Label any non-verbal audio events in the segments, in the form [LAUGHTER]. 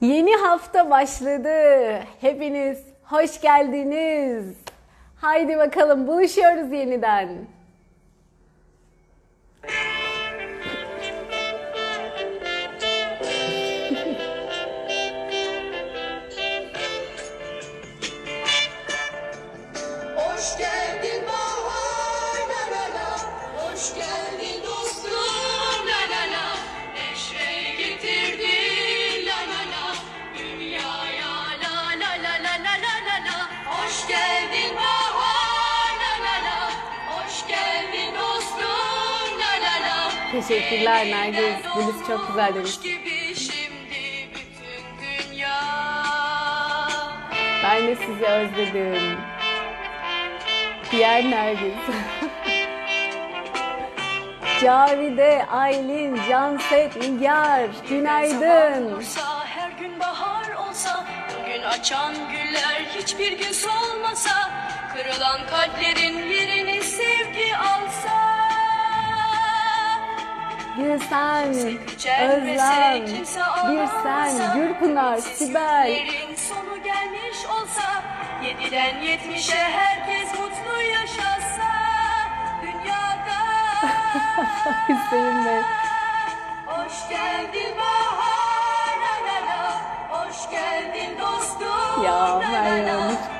Yeni hafta başladı. Hepiniz hoş geldiniz. Haydi bakalım buluşuyoruz yeniden. Teşekkürler Nergis. Gülis çok güzel demiş. Ben de sizi özledim. Diğer Nergis. [LAUGHS] Cavide, Aylin, Canset, Nigar, günaydın. her gün bahar olsa, bugün açan güller hiçbir gün solmasa, kırılan kalplerin yerini sevgi alsa. Gülsen, Gücenmese Özlem, bir sen, Gürpınar, Sibel. sonu gelmiş olsa, yediden yetmişe herkes mutlu yaşasa, dünyada. [LAUGHS] Hüseyin Bey. Hoş geldin bahar Hoş geldin dostum Ya, Meryem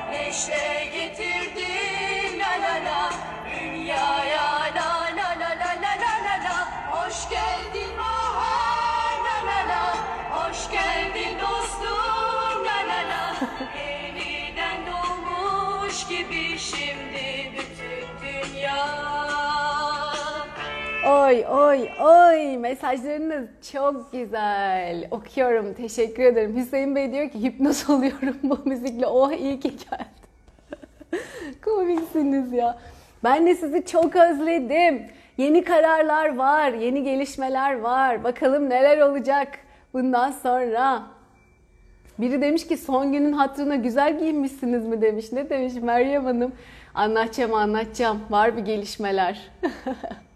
Oy oy oy mesajlarınız çok güzel. Okuyorum teşekkür ederim. Hüseyin Bey diyor ki hipnoz [LAUGHS] oluyorum bu müzikle. Oh iyi ki geldi. [LAUGHS] Komiksiniz ya. Ben de sizi çok özledim. Yeni kararlar var, yeni gelişmeler var. Bakalım neler olacak bundan sonra. Biri demiş ki son günün hatırına güzel giyinmişsiniz mi demiş. Ne demiş Meryem Hanım? Anlatacağım anlatacağım. Var bir gelişmeler. [LAUGHS]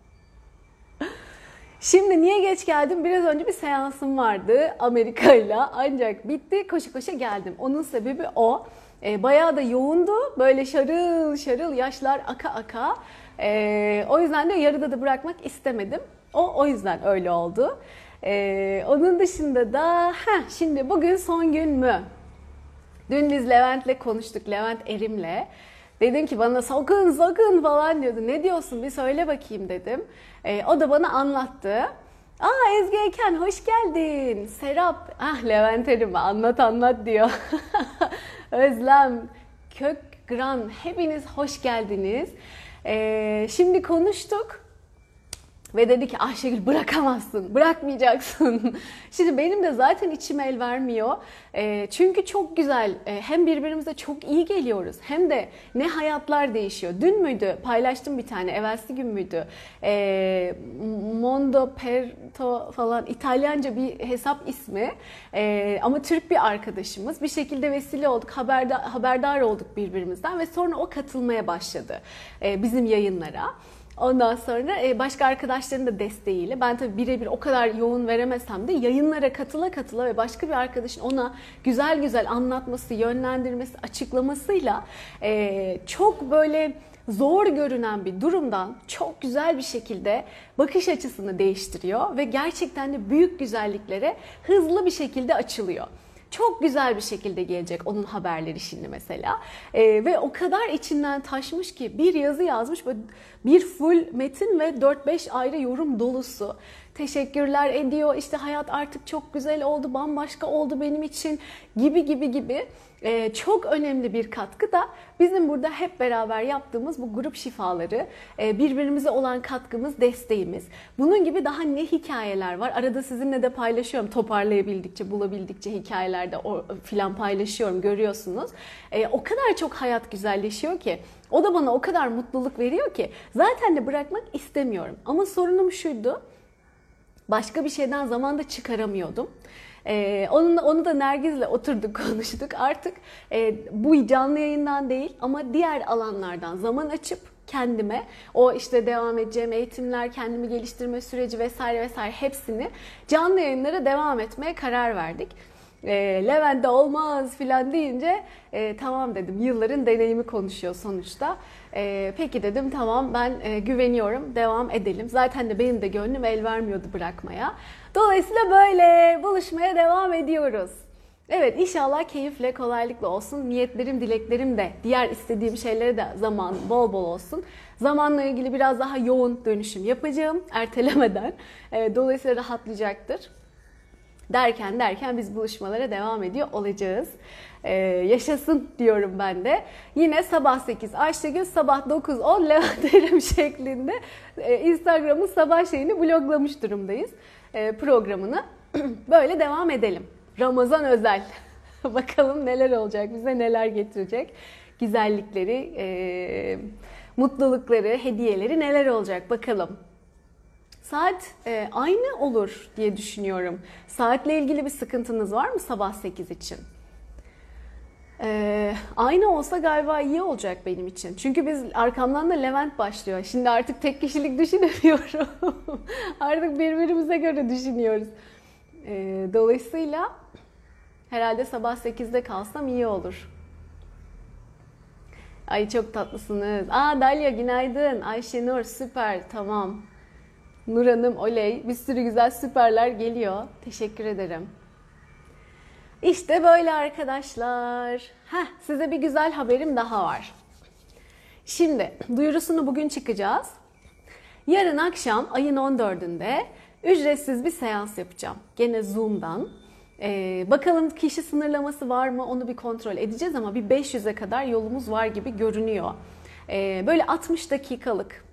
Şimdi niye geç geldim? Biraz önce bir seansım vardı Amerika'yla. Ancak bitti koşu koşa geldim. Onun sebebi o. E, bayağı da yoğundu. Böyle şarıl şarıl yaşlar aka aka. E, o yüzden de yarıda da bırakmak istemedim. O o yüzden öyle oldu. E, onun dışında da heh, şimdi bugün son gün mü? Dün biz Levent'le konuştuk, Levent Erim'le. Dedim ki bana sakın sakın falan diyordu. Ne diyorsun bir söyle bakayım dedim. Ee, o da bana anlattı. Aa Ezgi Eken hoş geldin. Serap, ah Levent Erim anlat anlat diyor. [LAUGHS] Özlem, Kökgran hepiniz hoş geldiniz. Ee, şimdi konuştuk. Ve dedi ki Ayşegül bırakamazsın, bırakmayacaksın. [LAUGHS] Şimdi benim de zaten içim el vermiyor. Ee, çünkü çok güzel, e, hem birbirimize çok iyi geliyoruz hem de ne hayatlar değişiyor. Dün müydü? Paylaştım bir tane, evvelsi gün müydü? Ee, Mondo Perto falan İtalyanca bir hesap ismi. Ee, ama Türk bir arkadaşımız. Bir şekilde vesile olduk, haberdar, haberdar olduk birbirimizden ve sonra o katılmaya başladı e, bizim yayınlara. Ondan sonra e, başka arkadaşların da desteğiyle ben tabii birebir o kadar yoğun veremesem de yayınlara katıla katıla ve başka bir arkadaşın ona güzel güzel anlatması, yönlendirmesi, açıklamasıyla e, çok böyle zor görünen bir durumdan çok güzel bir şekilde bakış açısını değiştiriyor ve gerçekten de büyük güzelliklere hızlı bir şekilde açılıyor çok güzel bir şekilde gelecek onun haberleri şimdi mesela. Ee, ve o kadar içinden taşmış ki bir yazı yazmış bir full metin ve 4-5 ayrı yorum dolusu. Teşekkürler ediyor işte hayat artık çok güzel oldu bambaşka oldu benim için gibi gibi gibi. Ee, çok önemli bir katkı da bizim burada hep beraber yaptığımız bu grup şifaları, e, birbirimize olan katkımız, desteğimiz. Bunun gibi daha ne hikayeler var? Arada sizinle de paylaşıyorum toparlayabildikçe, bulabildikçe hikayelerde o filan paylaşıyorum görüyorsunuz. E, o kadar çok hayat güzelleşiyor ki. O da bana o kadar mutluluk veriyor ki zaten de bırakmak istemiyorum. Ama sorunum şuydu. Başka bir şeyden zamanda çıkaramıyordum. Ee, onunla, onu da Nergiz'le oturduk [LAUGHS] konuştuk. Artık e, bu canlı yayından değil ama diğer alanlardan zaman açıp kendime o işte devam edeceğim eğitimler, kendimi geliştirme süreci vesaire vesaire hepsini canlı yayınlara devam etmeye karar verdik. E, Levent'te olmaz filan deyince e, tamam dedim. Yılların deneyimi konuşuyor sonuçta. E, peki dedim tamam ben e, güveniyorum devam edelim. Zaten de benim de gönlüm el vermiyordu bırakmaya. Dolayısıyla böyle buluşmaya devam ediyoruz. Evet inşallah keyifle, kolaylıkla olsun. Niyetlerim, dileklerim de diğer istediğim şeylere de zaman bol bol olsun. Zamanla ilgili biraz daha yoğun dönüşüm yapacağım ertelemeden. E, Dolayısıyla rahatlayacaktır. Derken derken biz buluşmalara devam ediyor olacağız. Ee, yaşasın diyorum ben de. Yine sabah 8 Ayşegül, sabah 9 10 Levent şeklinde e, Instagram'ın sabah şeyini bloglamış durumdayız. E, programını. [CLEARS THROAT] Böyle devam edelim. Ramazan özel. [LAUGHS] Bakalım neler olacak, bize neler getirecek. Güzellikleri, e, mutlulukları, hediyeleri neler olacak bakalım. Saat e, aynı olur diye düşünüyorum. Saatle ilgili bir sıkıntınız var mı sabah 8 için? E, aynı olsa galiba iyi olacak benim için. Çünkü biz arkamdan da Levent başlıyor. Şimdi artık tek kişilik düşünemiyorum. [LAUGHS] artık birbirimize göre düşünüyoruz. E, dolayısıyla herhalde sabah 8'de kalsam iyi olur. Ay çok tatlısınız. Aa Dalia günaydın. Ayşenur süper tamam. Nur Hanım oley. Bir sürü güzel süperler geliyor. Teşekkür ederim. İşte böyle arkadaşlar. Heh, size bir güzel haberim daha var. Şimdi duyurusunu bugün çıkacağız. Yarın akşam ayın 14'ünde ücretsiz bir seans yapacağım. Gene Zoom'dan. Ee, bakalım kişi sınırlaması var mı onu bir kontrol edeceğiz ama bir 500'e kadar yolumuz var gibi görünüyor. Ee, böyle 60 dakikalık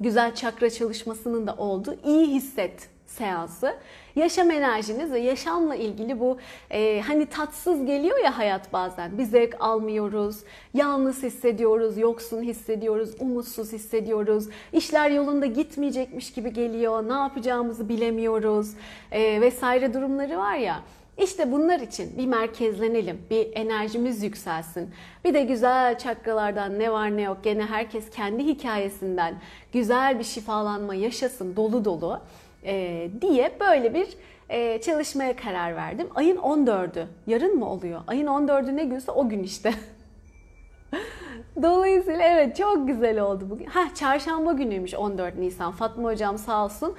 güzel çakra çalışmasının da olduğu iyi hisset seansı. Yaşam enerjiniz ve yaşamla ilgili bu e, hani tatsız geliyor ya hayat bazen. Bir zevk almıyoruz, yalnız hissediyoruz, yoksun hissediyoruz, umutsuz hissediyoruz. İşler yolunda gitmeyecekmiş gibi geliyor, ne yapacağımızı bilemiyoruz e, vesaire durumları var ya. İşte bunlar için bir merkezlenelim, bir enerjimiz yükselsin. Bir de güzel çakralardan ne var ne yok gene herkes kendi hikayesinden güzel bir şifalanma yaşasın dolu dolu e, diye böyle bir e, çalışmaya karar verdim. Ayın 14'ü, yarın mı oluyor? Ayın 14'ü ne günse o gün işte. [LAUGHS] Dolayısıyla evet çok güzel oldu bugün. Ha çarşamba günüymüş 14 Nisan. Fatma hocam sağ olsun.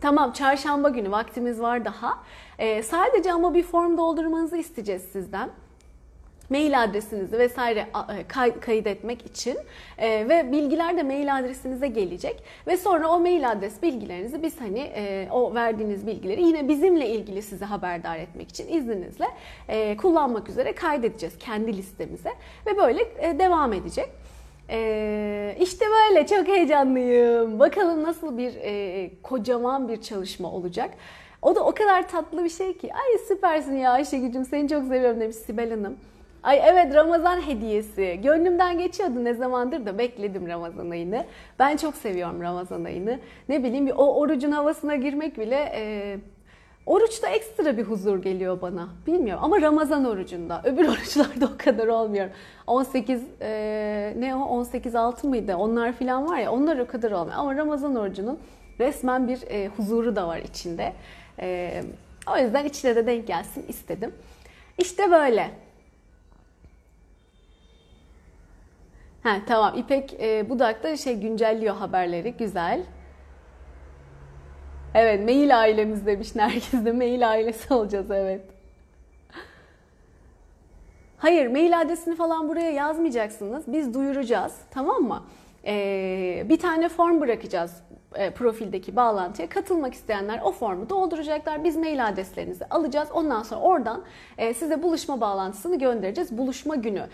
Tamam çarşamba günü vaktimiz var daha. Ee, sadece ama bir form doldurmanızı isteyeceğiz sizden mail adresinizi vesaire kay- kaydetmek için e, ve bilgiler de mail adresinize gelecek ve sonra o mail adres bilgilerinizi biz hani e, o verdiğiniz bilgileri yine bizimle ilgili size haberdar etmek için izninizle e, kullanmak üzere kaydedeceğiz kendi listemize ve böyle e, devam edecek. Ee, işte böyle çok heyecanlıyım. Bakalım nasıl bir e, kocaman bir çalışma olacak. O da o kadar tatlı bir şey ki. Ay süpersin ya Ayşegül'cüm seni çok seviyorum demiş Sibel Hanım. Ay evet Ramazan hediyesi. Gönlümden geçiyordu ne zamandır da bekledim Ramazan ayını. Ben çok seviyorum Ramazan ayını. Ne bileyim o orucun havasına girmek bile e, oruçta ekstra bir huzur geliyor bana. Bilmiyorum ama Ramazan orucunda. Öbür [LAUGHS] oruçlarda o kadar olmuyor. 18 e, ne o 18 6 mıydı? Onlar filan var ya onlar o kadar olmuyor. Ama Ramazan orucunun resmen bir e, huzuru da var içinde. E, o yüzden içine de denk gelsin istedim. İşte böyle. Ha tamam İpek e, Budak da şey güncelliyor haberleri. Güzel. Evet mail ailemiz demiş. [LAUGHS] Herkes de mail ailesi olacağız evet. Hayır mail adresini falan buraya yazmayacaksınız. Biz duyuracağız tamam mı? Ee, bir tane form bırakacağız e, profildeki bağlantıya. Katılmak isteyenler o formu dolduracaklar. Biz mail adreslerinizi alacağız. Ondan sonra oradan e, size buluşma bağlantısını göndereceğiz. Buluşma günü.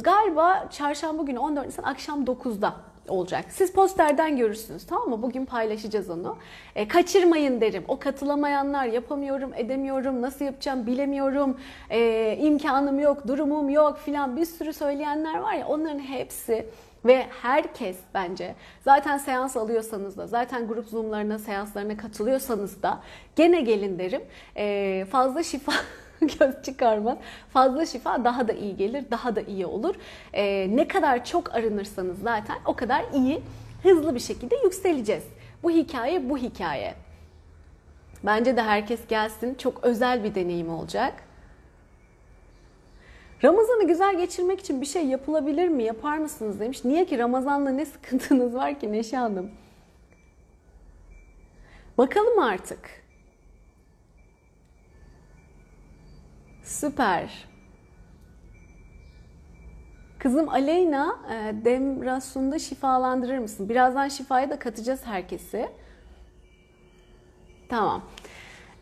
Galiba çarşamba günü 14 Nisan akşam 9'da olacak. Siz posterden görürsünüz tamam mı? Bugün paylaşacağız onu. E, kaçırmayın derim. O katılamayanlar yapamıyorum, edemiyorum, nasıl yapacağım bilemiyorum, e, imkanım yok, durumum yok filan bir sürü söyleyenler var ya onların hepsi ve herkes bence zaten seans alıyorsanız da zaten grup zoomlarına seanslarına katılıyorsanız da gene gelin derim. E, fazla şifa [LAUGHS] [LAUGHS] göz çıkarmaz. Fazla şifa daha da iyi gelir, daha da iyi olur. Ee, ne kadar çok arınırsanız zaten o kadar iyi, hızlı bir şekilde yükseleceğiz. Bu hikaye bu hikaye. Bence de herkes gelsin. Çok özel bir deneyim olacak. Ramazan'ı güzel geçirmek için bir şey yapılabilir mi? Yapar mısınız demiş. Niye ki Ramazan'la ne sıkıntınız var ki Neşe Hanım? Bakalım artık. Süper. Kızım Aleyna, e, Demrasun'da şifalandırır mısın? Birazdan şifaya da katacağız herkesi. Tamam.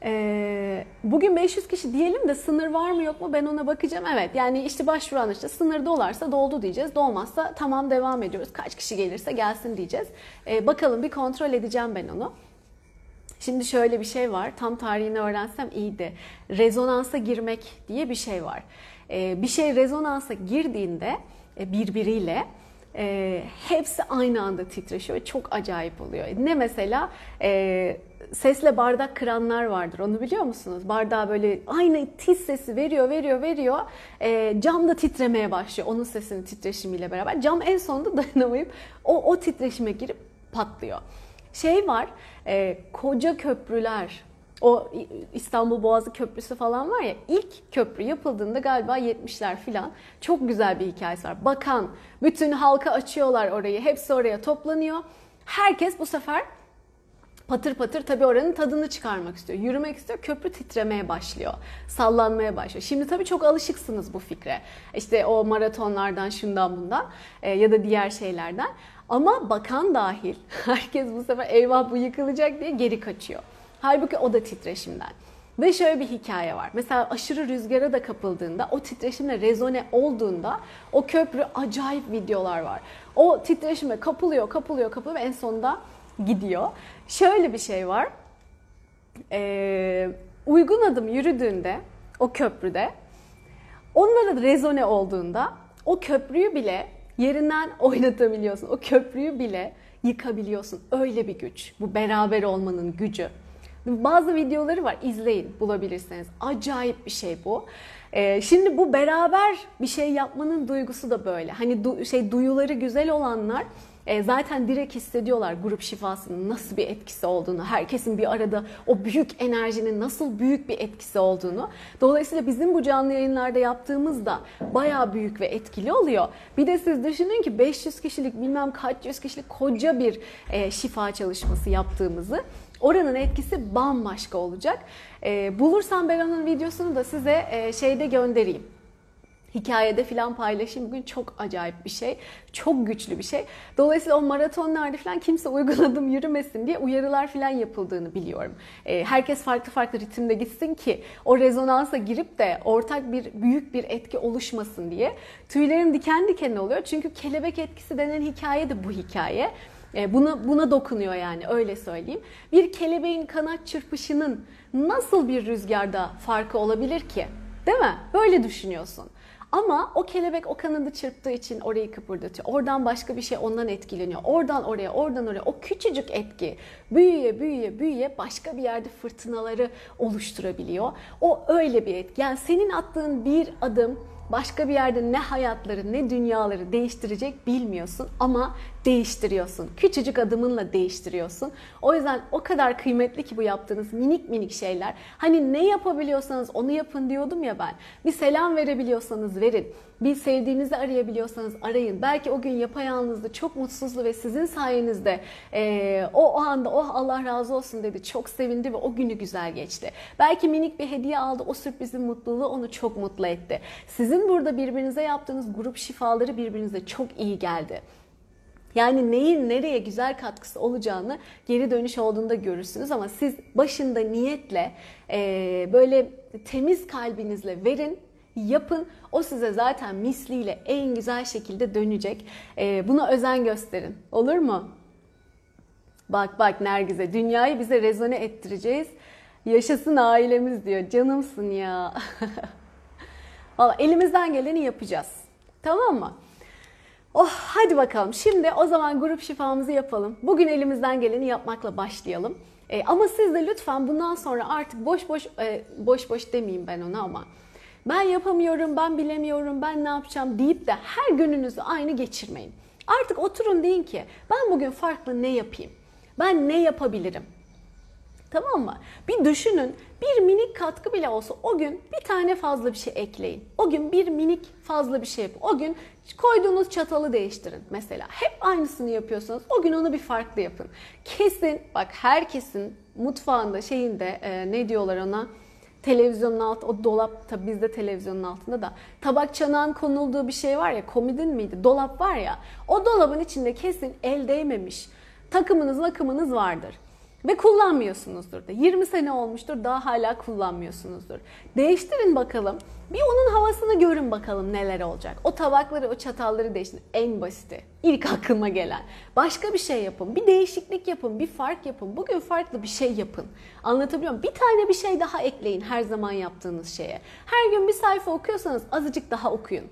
Ee, bugün 500 kişi diyelim de sınır var mı yok mu ben ona bakacağım. Evet yani işte başvuran işte sınır dolarsa doldu diyeceğiz. Dolmazsa tamam devam ediyoruz. Kaç kişi gelirse gelsin diyeceğiz. Ee, bakalım bir kontrol edeceğim ben onu. Şimdi şöyle bir şey var. Tam tarihini öğrensem iyiydi. Rezonansa girmek diye bir şey var. Ee, bir şey rezonansa girdiğinde e, birbiriyle e, hepsi aynı anda titreşiyor ve çok acayip oluyor. Ne mesela e, sesle bardak kıranlar vardır onu biliyor musunuz? Bardağı böyle aynı tiz sesi veriyor veriyor veriyor e, cam da titremeye başlıyor onun sesinin titreşimiyle beraber. Cam en sonunda [LAUGHS] dayanamayıp o, o titreşime girip patlıyor. Şey var e, koca köprüler o İstanbul Boğazı Köprüsü falan var ya ilk köprü yapıldığında galiba 70'ler filan çok güzel bir hikayesi var. Bakan bütün halka açıyorlar orayı hepsi oraya toplanıyor. Herkes bu sefer patır patır tabii oranın tadını çıkarmak istiyor. Yürümek istiyor. Köprü titremeye başlıyor. Sallanmaya başlıyor. Şimdi tabii çok alışıksınız bu fikre. İşte o maratonlardan şundan bundan e, ya da diğer şeylerden. Ama bakan dahil [LAUGHS] herkes bu sefer eyvah bu yıkılacak diye geri kaçıyor. Halbuki o da titreşimden. Ve şöyle bir hikaye var. Mesela aşırı rüzgara da kapıldığında, o titreşimle rezone olduğunda o köprü acayip videolar var. O titreşime kapılıyor, kapılıyor, kapılıyor ve en sonunda gidiyor. Şöyle bir şey var. Ee, uygun adım yürüdüğünde o köprüde onlara rezone olduğunda o köprüyü bile yerinden [LAUGHS] oynatabiliyorsun. O köprüyü bile yıkabiliyorsun. Öyle bir güç. Bu beraber olmanın gücü. Bazı videoları var izleyin bulabilirseniz. Acayip bir şey bu. Ee, şimdi bu beraber bir şey yapmanın duygusu da böyle. Hani du- şey duyuları güzel olanlar e, zaten direkt hissediyorlar grup şifasının nasıl bir etkisi olduğunu, herkesin bir arada o büyük enerjinin nasıl büyük bir etkisi olduğunu. Dolayısıyla bizim bu canlı yayınlarda yaptığımızda bayağı büyük ve etkili oluyor. Bir de siz düşünün ki 500 kişilik bilmem kaç yüz kişilik koca bir e, şifa çalışması yaptığımızı oranın etkisi bambaşka olacak. E, bulursam ben onun videosunu da size e, şeyde göndereyim hikayede filan paylaşayım. Bugün çok acayip bir şey. Çok güçlü bir şey. Dolayısıyla o maratonlarda filan kimse uygun adım yürümesin diye uyarılar filan yapıldığını biliyorum. E, herkes farklı farklı ritimde gitsin ki o rezonansa girip de ortak bir büyük bir etki oluşmasın diye. Tüylerim diken diken oluyor. Çünkü kelebek etkisi denen hikaye de bu hikaye. E, buna buna dokunuyor yani öyle söyleyeyim. Bir kelebeğin kanat çırpışının nasıl bir rüzgarda farkı olabilir ki? Değil mi? Böyle düşünüyorsun. Ama o kelebek o kanadı çırptığı için orayı kıpırdatıyor. Oradan başka bir şey ondan etkileniyor. Oradan oraya, oradan oraya. O küçücük etki büyüye, büyüye, büyüye başka bir yerde fırtınaları oluşturabiliyor. O öyle bir etki. Yani senin attığın bir adım başka bir yerde ne hayatları ne dünyaları değiştirecek bilmiyorsun ama değiştiriyorsun. Küçücük adımınla değiştiriyorsun. O yüzden o kadar kıymetli ki bu yaptığınız minik minik şeyler. Hani ne yapabiliyorsanız onu yapın diyordum ya ben. Bir selam verebiliyorsanız verin. Bir sevdiğinizi arayabiliyorsanız arayın. Belki o gün yapayalnızdı, çok mutsuzdu ve sizin sayenizde e, o, o anda oh Allah razı olsun dedi. Çok sevindi ve o günü güzel geçti. Belki minik bir hediye aldı. O sürprizin mutluluğu onu çok mutlu etti. Sizin burada birbirinize yaptığınız grup şifaları birbirinize çok iyi geldi. Yani neyin nereye güzel katkısı olacağını geri dönüş olduğunda görürsünüz ama siz başında niyetle e, böyle temiz kalbinizle verin yapın. O size zaten misliyle en güzel şekilde dönecek. E, buna özen gösterin. Olur mu? Bak bak Nergize dünyayı bize rezone ettireceğiz. Yaşasın ailemiz diyor. Canımsın ya. [LAUGHS] Valla elimizden geleni yapacağız. Tamam mı? Oh hadi bakalım. Şimdi o zaman grup şifamızı yapalım. Bugün elimizden geleni yapmakla başlayalım. E, ama siz de lütfen bundan sonra artık boş boş e, boş boş demeyeyim ben ona ama ben yapamıyorum, ben bilemiyorum, ben ne yapacağım deyip de her gününüzü aynı geçirmeyin. Artık oturun deyin ki ben bugün farklı ne yapayım? Ben ne yapabilirim? Tamam mı? Bir düşünün bir minik katkı bile olsa o gün bir tane fazla bir şey ekleyin. O gün bir minik fazla bir şey yapın. O gün koyduğunuz çatalı değiştirin mesela. Hep aynısını yapıyorsanız o gün onu bir farklı yapın. Kesin bak herkesin mutfağında şeyinde e, ne diyorlar ona televizyonun alt o dolap tabi bizde televizyonun altında da tabak çanağın konulduğu bir şey var ya komodin miydi dolap var ya o dolabın içinde kesin el değmemiş takımınız makımınız vardır. Ve kullanmıyorsunuzdur da. 20 sene olmuştur daha hala kullanmıyorsunuzdur. Değiştirin bakalım. Bir onun havasını görün bakalım neler olacak. O tabakları, o çatalları değiştirin. En basiti. İlk aklıma gelen. Başka bir şey yapın. Bir değişiklik yapın. Bir fark yapın. Bugün farklı bir şey yapın. Anlatabiliyor muyum? Bir tane bir şey daha ekleyin her zaman yaptığınız şeye. Her gün bir sayfa okuyorsanız azıcık daha okuyun.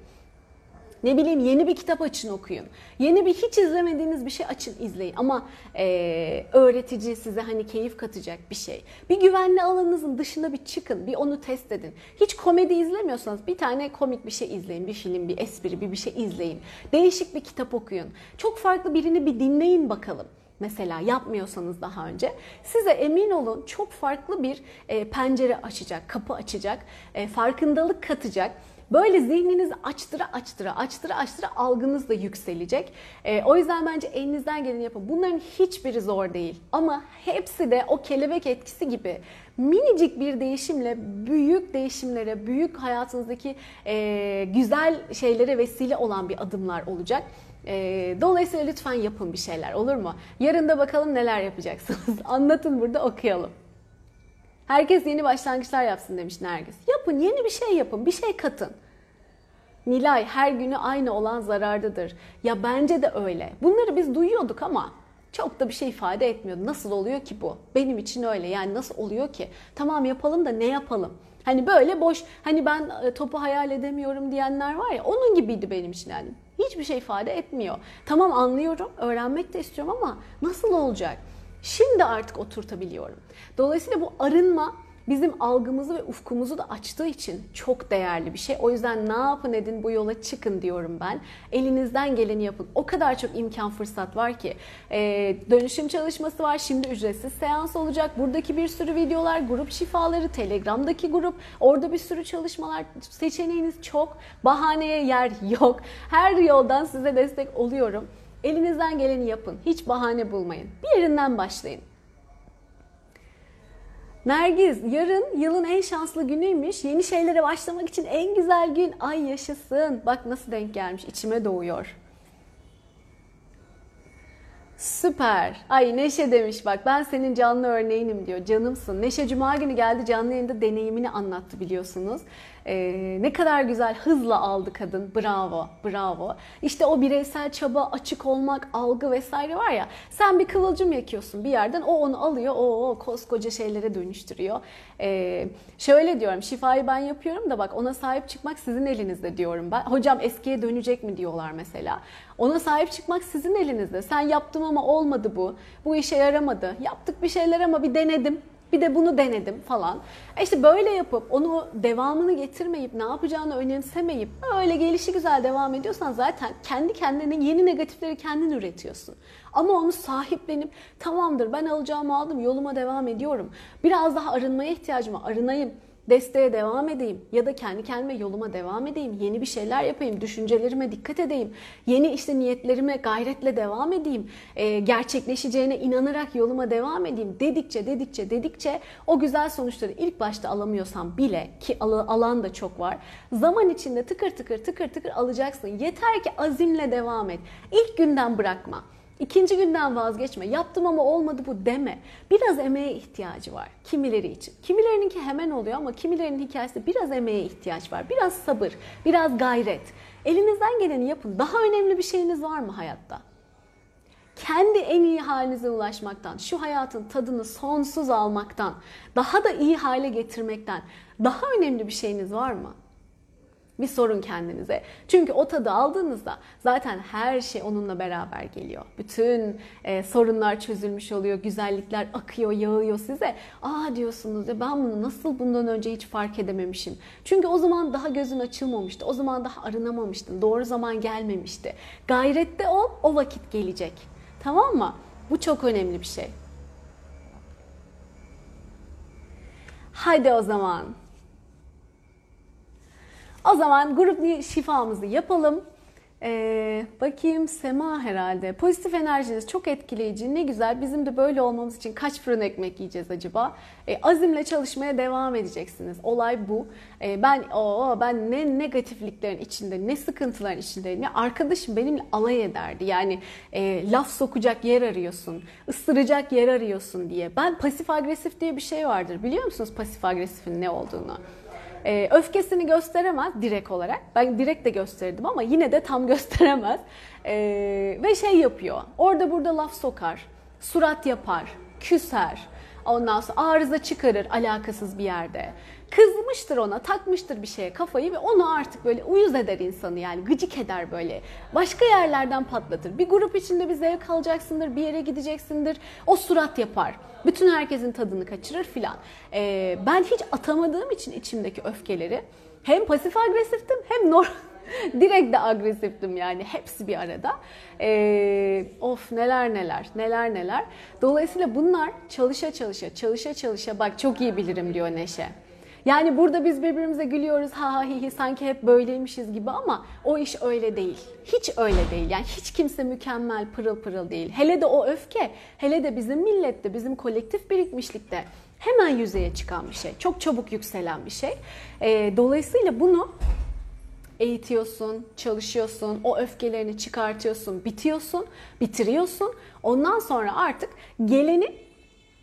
Ne bileyim yeni bir kitap açın okuyun. Yeni bir hiç izlemediğiniz bir şey açın izleyin. Ama e, öğretici size hani keyif katacak bir şey. Bir güvenli alanınızın dışına bir çıkın. Bir onu test edin. Hiç komedi izlemiyorsanız bir tane komik bir şey izleyin. Bir film, bir espri, bir bir şey izleyin. Değişik bir kitap okuyun. Çok farklı birini bir dinleyin bakalım mesela yapmıyorsanız daha önce size emin olun çok farklı bir e, pencere açacak, kapı açacak, e, farkındalık katacak Böyle zihninizi açtıra açtıra açtıra açtıra algınız da yükselecek. E, o yüzden bence elinizden geleni yapın. Bunların hiçbiri zor değil. Ama hepsi de o kelebek etkisi gibi minicik bir değişimle büyük değişimlere, büyük hayatınızdaki e, güzel şeylere vesile olan bir adımlar olacak. E, dolayısıyla lütfen yapın bir şeyler olur mu? Yarın da bakalım neler yapacaksınız. [LAUGHS] Anlatın burada okuyalım. Herkes yeni başlangıçlar yapsın demiş Nergis. Yapın, yeni bir şey yapın, bir şey katın. Nilay her günü aynı olan zarardadır. Ya bence de öyle. Bunları biz duyuyorduk ama çok da bir şey ifade etmiyordu. Nasıl oluyor ki bu? Benim için öyle. Yani nasıl oluyor ki? Tamam yapalım da ne yapalım? Hani böyle boş, hani ben e, topu hayal edemiyorum diyenler var ya, onun gibiydi benim için yani. Hiçbir şey ifade etmiyor. Tamam anlıyorum, öğrenmek de istiyorum ama nasıl olacak? Şimdi artık oturtabiliyorum. Dolayısıyla bu arınma bizim algımızı ve ufkumuzu da açtığı için çok değerli bir şey. O yüzden ne yapın edin bu yola çıkın diyorum ben. Elinizden geleni yapın. O kadar çok imkan fırsat var ki. Ee, dönüşüm çalışması var. Şimdi ücretsiz seans olacak. Buradaki bir sürü videolar, grup şifaları, Telegram'daki grup. Orada bir sürü çalışmalar. Seçeneğiniz çok. Bahaneye yer [LAUGHS] yok. Her yoldan size destek oluyorum. Elinizden geleni yapın. Hiç bahane bulmayın. Bir yerinden başlayın. Nergiz, yarın yılın en şanslı günüymüş. Yeni şeylere başlamak için en güzel gün. Ay yaşasın. Bak nasıl denk gelmiş. İçime doğuyor. Süper. Ay Neşe demiş bak ben senin canlı örneğinim diyor. Canımsın. Neşe Cuma günü geldi canlı yayında deneyimini anlattı biliyorsunuz. Ee, ne kadar güzel hızla aldı kadın. Bravo, bravo. İşte o bireysel çaba, açık olmak, algı vesaire var ya. Sen bir kıvılcım yakıyorsun bir yerden. O onu alıyor, o, koskoca şeylere dönüştürüyor. Ee, şöyle diyorum, şifayı ben yapıyorum da bak ona sahip çıkmak sizin elinizde diyorum ben. Hocam eskiye dönecek mi diyorlar mesela. Ona sahip çıkmak sizin elinizde. Sen yaptım ama olmadı bu. Bu işe yaramadı. Yaptık bir şeyler ama bir denedim. Bir de bunu denedim falan. E işte böyle yapıp onu devamını getirmeyip ne yapacağını önemsemeyip öyle gelişi güzel devam ediyorsan zaten kendi kendine yeni negatifleri kendin üretiyorsun. Ama onu sahiplenip tamamdır ben alacağımı aldım yoluma devam ediyorum. Biraz daha arınmaya ihtiyacım var arınayım desteğe devam edeyim ya da kendi kendime yoluma devam edeyim, yeni bir şeyler yapayım, düşüncelerime dikkat edeyim, yeni işte niyetlerime gayretle devam edeyim, e, gerçekleşeceğine inanarak yoluma devam edeyim dedikçe dedikçe dedikçe o güzel sonuçları ilk başta alamıyorsam bile ki alan da çok var. Zaman içinde tıkır tıkır tıkır tıkır alacaksın. Yeter ki azimle devam et. İlk günden bırakma. İkinci günden vazgeçme. Yaptım ama olmadı bu deme. Biraz emeğe ihtiyacı var kimileri için. Kimilerininki hemen oluyor ama kimilerinin hikayesi biraz emeğe ihtiyaç var. Biraz sabır, biraz gayret. Elinizden geleni yapın. Daha önemli bir şeyiniz var mı hayatta? Kendi en iyi halinize ulaşmaktan, şu hayatın tadını sonsuz almaktan, daha da iyi hale getirmekten daha önemli bir şeyiniz var mı? Bir sorun kendinize. Çünkü o tadı aldığınızda zaten her şey onunla beraber geliyor. Bütün e, sorunlar çözülmüş oluyor, güzellikler akıyor, yağıyor size. Aa diyorsunuz ya ben bunu nasıl bundan önce hiç fark edememişim. Çünkü o zaman daha gözün açılmamıştı. O zaman daha arınamamıştın. Doğru zaman gelmemişti. Gayrette ol, o vakit gelecek. Tamam mı? Bu çok önemli bir şey. Hadi o zaman. O zaman grup şifamızı yapalım. Ee, bakayım Sema herhalde. Pozitif enerjiniz çok etkileyici. Ne güzel. Bizim de böyle olmamız için kaç fırın ekmek yiyeceğiz acaba? Ee, azimle çalışmaya devam edeceksiniz. Olay bu. Ee, ben o ben ne negatifliklerin içinde, ne sıkıntıların içinde, ne arkadaşım benimle alay ederdi. Yani e, laf sokacak yer arıyorsun, ısıracak yer arıyorsun diye. Ben pasif agresif diye bir şey vardır. Biliyor musunuz pasif agresifin ne olduğunu? Ee, öfkesini gösteremez direkt olarak. Ben direkt de gösterdim ama yine de tam [LAUGHS] gösteremez. Ee, ve şey yapıyor. Orada burada laf sokar, surat yapar, küser. Ondan sonra arıza çıkarır alakasız bir yerde. Kızmıştır ona, takmıştır bir şeye kafayı ve onu artık böyle uyuz eder insanı yani gıcık eder böyle. Başka yerlerden patlatır. Bir grup içinde bir zevk alacaksındır, bir yere gideceksindir. O surat yapar. Bütün herkesin tadını kaçırır filan. Ee, ben hiç atamadığım için içimdeki öfkeleri hem pasif agresiftim hem normal [LAUGHS] Direkt de agresiftim yani hepsi bir arada. Ee, of neler neler neler neler. Dolayısıyla bunlar çalışa çalışa çalışa çalışa bak çok iyi bilirim diyor Neşe. Yani burada biz birbirimize gülüyoruz ha ha hi hi sanki hep böyleymişiz gibi ama o iş öyle değil. Hiç öyle değil. Yani hiç kimse mükemmel pırıl pırıl değil. Hele de o öfke, hele de bizim millette, bizim kolektif birikmişlikte hemen yüzeye çıkan bir şey. Çok çabuk yükselen bir şey. Ee, dolayısıyla bunu eğitiyorsun, çalışıyorsun, o öfkelerini çıkartıyorsun, bitiyorsun, bitiriyorsun. Ondan sonra artık geleni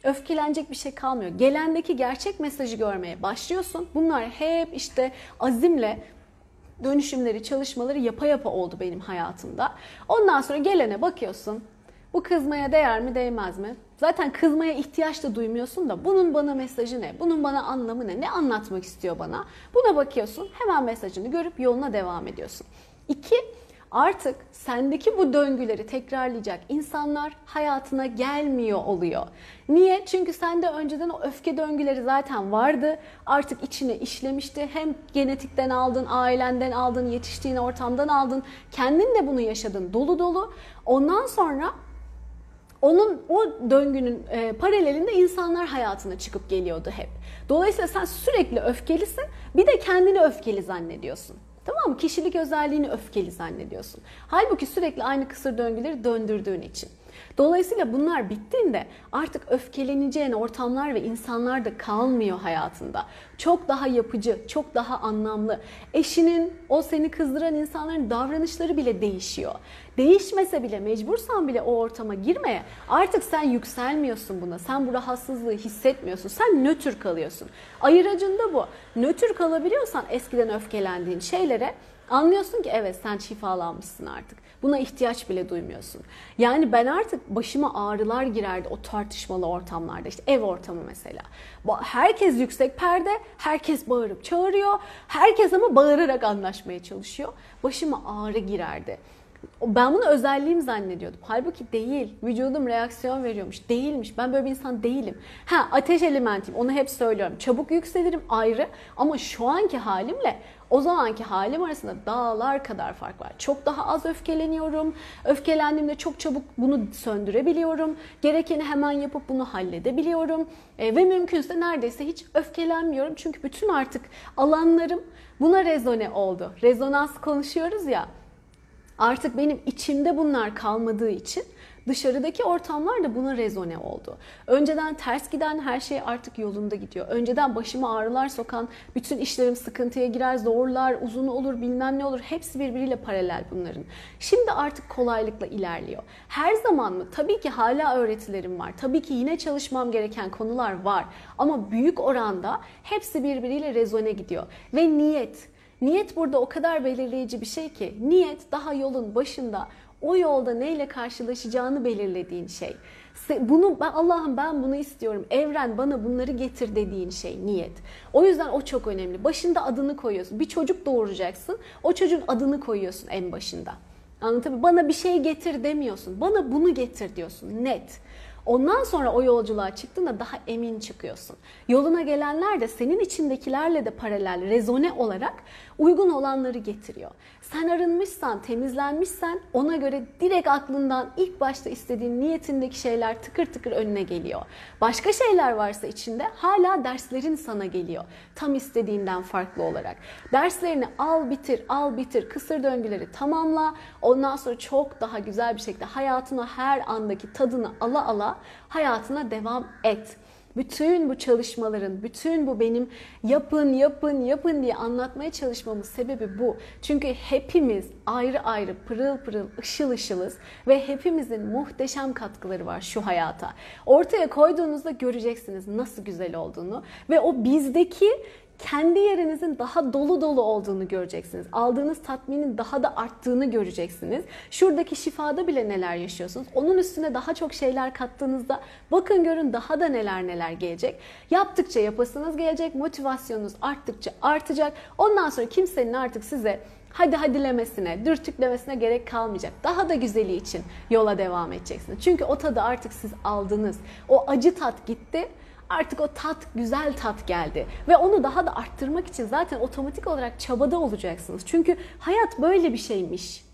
öfkelenecek bir şey kalmıyor. Gelendeki gerçek mesajı görmeye başlıyorsun. Bunlar hep işte azimle dönüşümleri, çalışmaları yapa yapa oldu benim hayatımda. Ondan sonra gelene bakıyorsun. Bu kızmaya değer mi değmez mi? Zaten kızmaya ihtiyaç da duymuyorsun da bunun bana mesajı ne? Bunun bana anlamı ne? Ne anlatmak istiyor bana? Buna bakıyorsun. Hemen mesajını görüp yoluna devam ediyorsun. İki, artık sendeki bu döngüleri tekrarlayacak insanlar hayatına gelmiyor oluyor. Niye? Çünkü sende önceden o öfke döngüleri zaten vardı. Artık içine işlemişti. Hem genetikten aldın, ailenden aldın, yetiştiğin ortamdan aldın. Kendin de bunu yaşadın dolu dolu. Ondan sonra onun o döngünün e, paralelinde insanlar hayatına çıkıp geliyordu hep. Dolayısıyla sen sürekli öfkelisin. Bir de kendini öfkeli zannediyorsun. Tamam mı? Kişilik özelliğini öfkeli zannediyorsun. Halbuki sürekli aynı kısır döngüleri döndürdüğün için. Dolayısıyla bunlar bittiğinde artık öfkeleneceğin ortamlar ve insanlar da kalmıyor hayatında. Çok daha yapıcı, çok daha anlamlı. Eşinin, o seni kızdıran insanların davranışları bile değişiyor. Değişmese bile, mecbursan bile o ortama girmeye artık sen yükselmiyorsun buna. Sen bu rahatsızlığı hissetmiyorsun. Sen nötr kalıyorsun. Ayıracın da bu. Nötr kalabiliyorsan eskiden öfkelendiğin şeylere Anlıyorsun ki evet sen şifalanmışsın artık. Buna ihtiyaç bile duymuyorsun. Yani ben artık başıma ağrılar girerdi o tartışmalı ortamlarda. İşte ev ortamı mesela. Herkes yüksek perde, herkes bağırıp çağırıyor. Herkes ama bağırarak anlaşmaya çalışıyor. Başıma ağrı girerdi. Ben bunu özelliğim zannediyordum. Halbuki değil. Vücudum reaksiyon veriyormuş. Değilmiş. Ben böyle bir insan değilim. Ha ateş elementiyim. Onu hep söylüyorum. Çabuk yükselirim ayrı. Ama şu anki halimle o zamanki halim arasında dağlar kadar fark var. Çok daha az öfkeleniyorum. Öfkelendiğimde çok çabuk bunu söndürebiliyorum. Gerekeni hemen yapıp bunu halledebiliyorum. E, ve mümkünse neredeyse hiç öfkelenmiyorum. Çünkü bütün artık alanlarım buna rezone oldu. Rezonans konuşuyoruz ya. Artık benim içimde bunlar kalmadığı için Dışarıdaki ortamlar da buna rezone oldu. Önceden ters giden her şey artık yolunda gidiyor. Önceden başıma ağrılar sokan, bütün işlerim sıkıntıya girer, zorlar, uzun olur, bilmem ne olur. Hepsi birbiriyle paralel bunların. Şimdi artık kolaylıkla ilerliyor. Her zaman mı? Tabii ki hala öğretilerim var. Tabii ki yine çalışmam gereken konular var. Ama büyük oranda hepsi birbiriyle rezone gidiyor. Ve niyet, Niyet burada o kadar belirleyici bir şey ki niyet daha yolun başında o yolda neyle karşılaşacağını belirlediğin şey. Bunu ben Allah'ım ben bunu istiyorum. Evren bana bunları getir dediğin şey niyet. O yüzden o çok önemli. Başında adını koyuyorsun. Bir çocuk doğuracaksın. O çocuğun adını koyuyorsun en başında. Anlatabiliyor Bana bir şey getir demiyorsun. Bana bunu getir diyorsun. Net. Ondan sonra o yolculuğa çıktığında daha emin çıkıyorsun. Yoluna gelenler de senin içindekilerle de paralel, rezone olarak uygun olanları getiriyor. Sen arınmışsan, temizlenmişsen ona göre direkt aklından ilk başta istediğin niyetindeki şeyler tıkır tıkır önüne geliyor. Başka şeyler varsa içinde hala derslerin sana geliyor. Tam istediğinden farklı olarak. Derslerini al bitir, al bitir, kısır döngüleri tamamla. Ondan sonra çok daha güzel bir şekilde hayatına her andaki tadını ala ala hayatına devam et. Bütün bu çalışmaların, bütün bu benim yapın, yapın, yapın diye anlatmaya çalışmamın sebebi bu. Çünkü hepimiz ayrı ayrı pırıl pırıl, ışıl ışılız ve hepimizin muhteşem katkıları var şu hayata. Ortaya koyduğunuzda göreceksiniz nasıl güzel olduğunu ve o bizdeki kendi yerinizin daha dolu dolu olduğunu göreceksiniz. Aldığınız tatminin daha da arttığını göreceksiniz. Şuradaki şifada bile neler yaşıyorsunuz. Onun üstüne daha çok şeyler kattığınızda bakın görün daha da neler neler gelecek. Yaptıkça yapasınız gelecek. Motivasyonunuz arttıkça artacak. Ondan sonra kimsenin artık size hadi hadilemesine, dürtüklemesine gerek kalmayacak. Daha da güzeli için yola devam edeceksiniz. Çünkü o tadı artık siz aldınız. O acı tat gitti Artık o tat, güzel tat geldi. Ve onu daha da arttırmak için zaten otomatik olarak çabada olacaksınız. Çünkü hayat böyle bir şeymiş.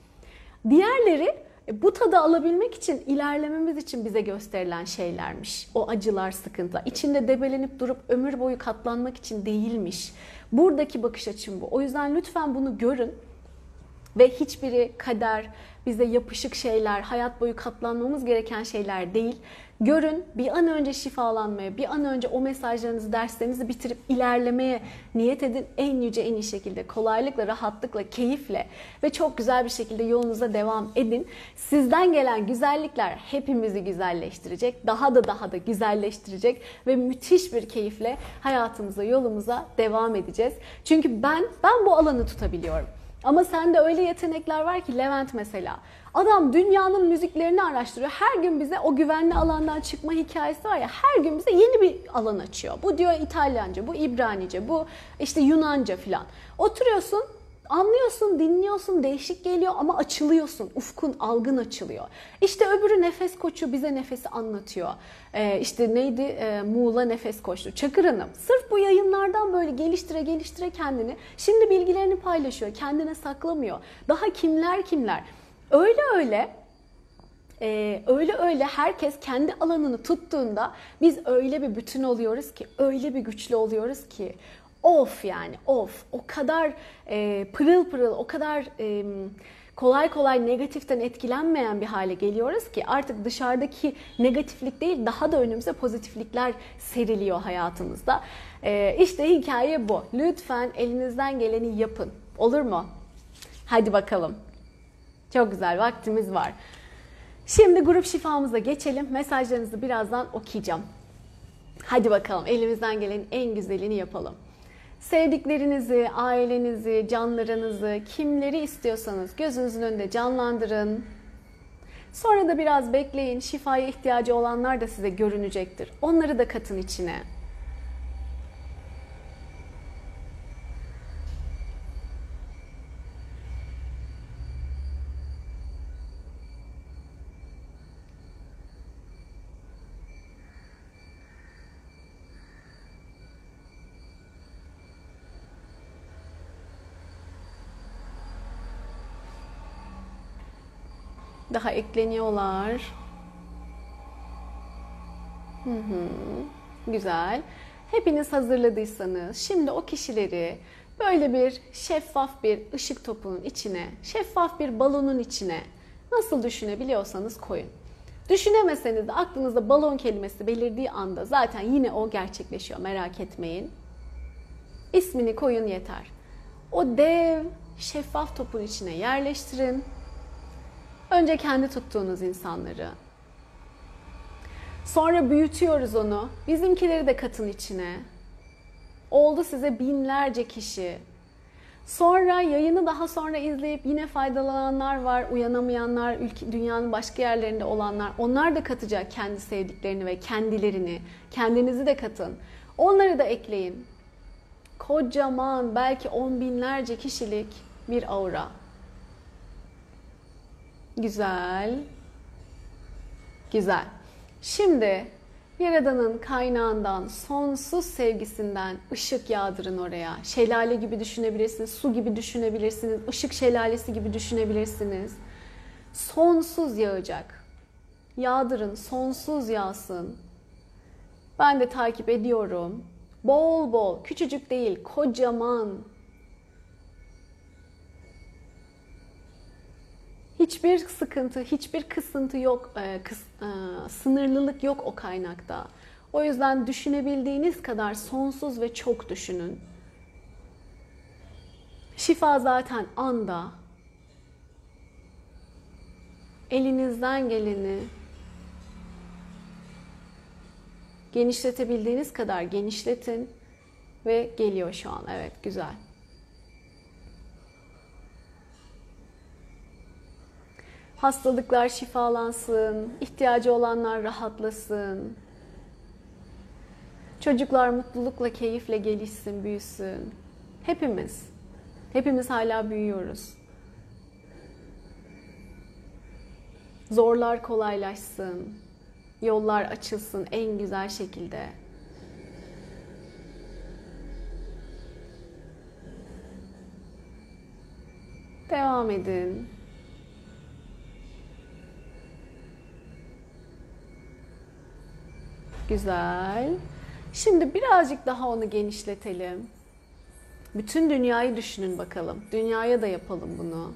Diğerleri e, bu tadı alabilmek için, ilerlememiz için bize gösterilen şeylermiş. O acılar, sıkıntılar. İçinde debelenip durup ömür boyu katlanmak için değilmiş. Buradaki bakış açım bu. O yüzden lütfen bunu görün. Ve hiçbiri kader, bize yapışık şeyler, hayat boyu katlanmamız gereken şeyler değil. Görün bir an önce şifalanmaya, bir an önce o mesajlarınızı, derslerinizi bitirip ilerlemeye niyet edin. En yüce, en iyi şekilde, kolaylıkla, rahatlıkla, keyifle ve çok güzel bir şekilde yolunuza devam edin. Sizden gelen güzellikler hepimizi güzelleştirecek, daha da daha da güzelleştirecek ve müthiş bir keyifle hayatımıza, yolumuza devam edeceğiz. Çünkü ben ben bu alanı tutabiliyorum. Ama sende öyle yetenekler var ki Levent mesela. Adam dünyanın müziklerini araştırıyor. Her gün bize o güvenli alandan çıkma hikayesi var ya her gün bize yeni bir alan açıyor. Bu diyor İtalyanca, bu İbranice, bu işte Yunanca filan. Oturuyorsun Anlıyorsun, dinliyorsun, değişik geliyor ama açılıyorsun. Ufkun, algın açılıyor. İşte öbürü nefes koçu bize nefesi anlatıyor. Ee, işte neydi? Ee, Muğla nefes koçtu. Çakır Hanım. Sırf bu yayınlardan böyle geliştire geliştire kendini. Şimdi bilgilerini paylaşıyor. Kendine saklamıyor. Daha kimler kimler. Öyle öyle ee, öyle öyle herkes kendi alanını tuttuğunda biz öyle bir bütün oluyoruz ki, öyle bir güçlü oluyoruz ki of yani of o kadar e, pırıl pırıl o kadar e, kolay kolay negatiften etkilenmeyen bir hale geliyoruz ki artık dışarıdaki negatiflik değil daha da önümüze pozitiflikler seriliyor hayatımızda. E, işte hikaye bu. Lütfen elinizden geleni yapın. Olur mu? Hadi bakalım. Çok güzel vaktimiz var. Şimdi grup şifamıza geçelim. Mesajlarınızı birazdan okuyacağım. Hadi bakalım elimizden gelenin en güzelini yapalım. Sevdiklerinizi, ailenizi, canlarınızı, kimleri istiyorsanız gözünüzün önünde canlandırın. Sonra da biraz bekleyin. Şifaya ihtiyacı olanlar da size görünecektir. Onları da katın içine. Daha ekleniyorlar. Hı hı. Güzel. Hepiniz hazırladıysanız şimdi o kişileri böyle bir şeffaf bir ışık topunun içine, şeffaf bir balonun içine nasıl düşünebiliyorsanız koyun. Düşünemeseniz de aklınızda balon kelimesi belirdiği anda zaten yine o gerçekleşiyor merak etmeyin. İsmini koyun yeter. O dev şeffaf topun içine yerleştirin. Önce kendi tuttuğunuz insanları. Sonra büyütüyoruz onu. Bizimkileri de katın içine. Oldu size binlerce kişi. Sonra yayını daha sonra izleyip yine faydalananlar var, uyanamayanlar, ülke, dünyanın başka yerlerinde olanlar. Onlar da katacak kendi sevdiklerini ve kendilerini. Kendinizi de katın. Onları da ekleyin. Kocaman belki on binlerce kişilik bir aura. Güzel. Güzel. Şimdi Yaradan'ın kaynağından, sonsuz sevgisinden ışık yağdırın oraya. Şelale gibi düşünebilirsiniz, su gibi düşünebilirsiniz, ışık şelalesi gibi düşünebilirsiniz. Sonsuz yağacak. Yağdırın, sonsuz yağsın. Ben de takip ediyorum. Bol bol, küçücük değil, kocaman. Hiçbir sıkıntı, hiçbir kısıntı yok, e, kıs, e, sınırlılık yok o kaynakta. O yüzden düşünebildiğiniz kadar sonsuz ve çok düşünün. Şifa zaten anda. Elinizden geleni genişletebildiğiniz kadar genişletin ve geliyor şu an. Evet, güzel. Hastalıklar şifalansın, ihtiyacı olanlar rahatlasın. Çocuklar mutlulukla, keyifle gelişsin, büyüsün. Hepimiz. Hepimiz hala büyüyoruz. Zorlar kolaylaşsın. Yollar açılsın en güzel şekilde. Devam edin. Güzel. Şimdi birazcık daha onu genişletelim. Bütün dünyayı düşünün bakalım. Dünyaya da yapalım bunu.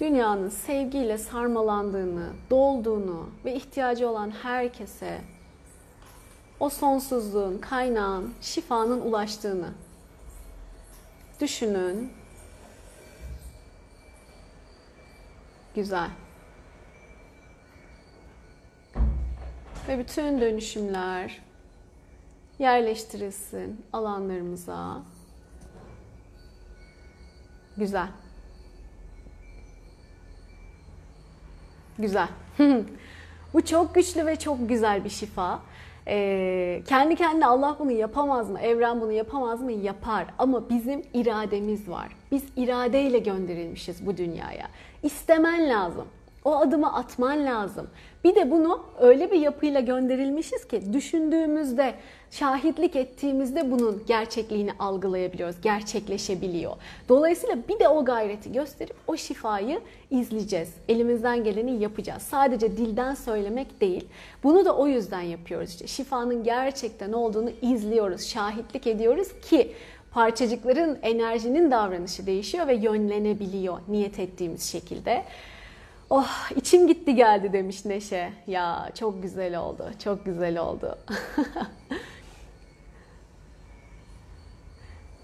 Dünyanın sevgiyle sarmalandığını, dolduğunu ve ihtiyacı olan herkese o sonsuzluğun, kaynağın, şifanın ulaştığını düşünün. Güzel. Ve bütün dönüşümler yerleştirilsin alanlarımıza. Güzel. Güzel. [LAUGHS] Bu çok güçlü ve çok güzel bir şifa. Ee, kendi kendine Allah bunu yapamaz mı? Evren bunu yapamaz mı? Yapar. Ama bizim irademiz var. Biz iradeyle gönderilmişiz bu dünyaya. İstemen lazım. O adımı atman lazım. Bir de bunu öyle bir yapıyla gönderilmişiz ki düşündüğümüzde, şahitlik ettiğimizde bunun gerçekliğini algılayabiliyoruz, gerçekleşebiliyor. Dolayısıyla bir de o gayreti gösterip o şifayı izleyeceğiz. Elimizden geleni yapacağız. Sadece dilden söylemek değil. Bunu da o yüzden yapıyoruz işte. Şifanın gerçekten olduğunu izliyoruz, şahitlik ediyoruz ki parçacıkların enerjinin davranışı değişiyor ve yönlenebiliyor niyet ettiğimiz şekilde. Oh içim gitti geldi demiş Neşe. Ya çok güzel oldu. Çok güzel oldu. [LAUGHS]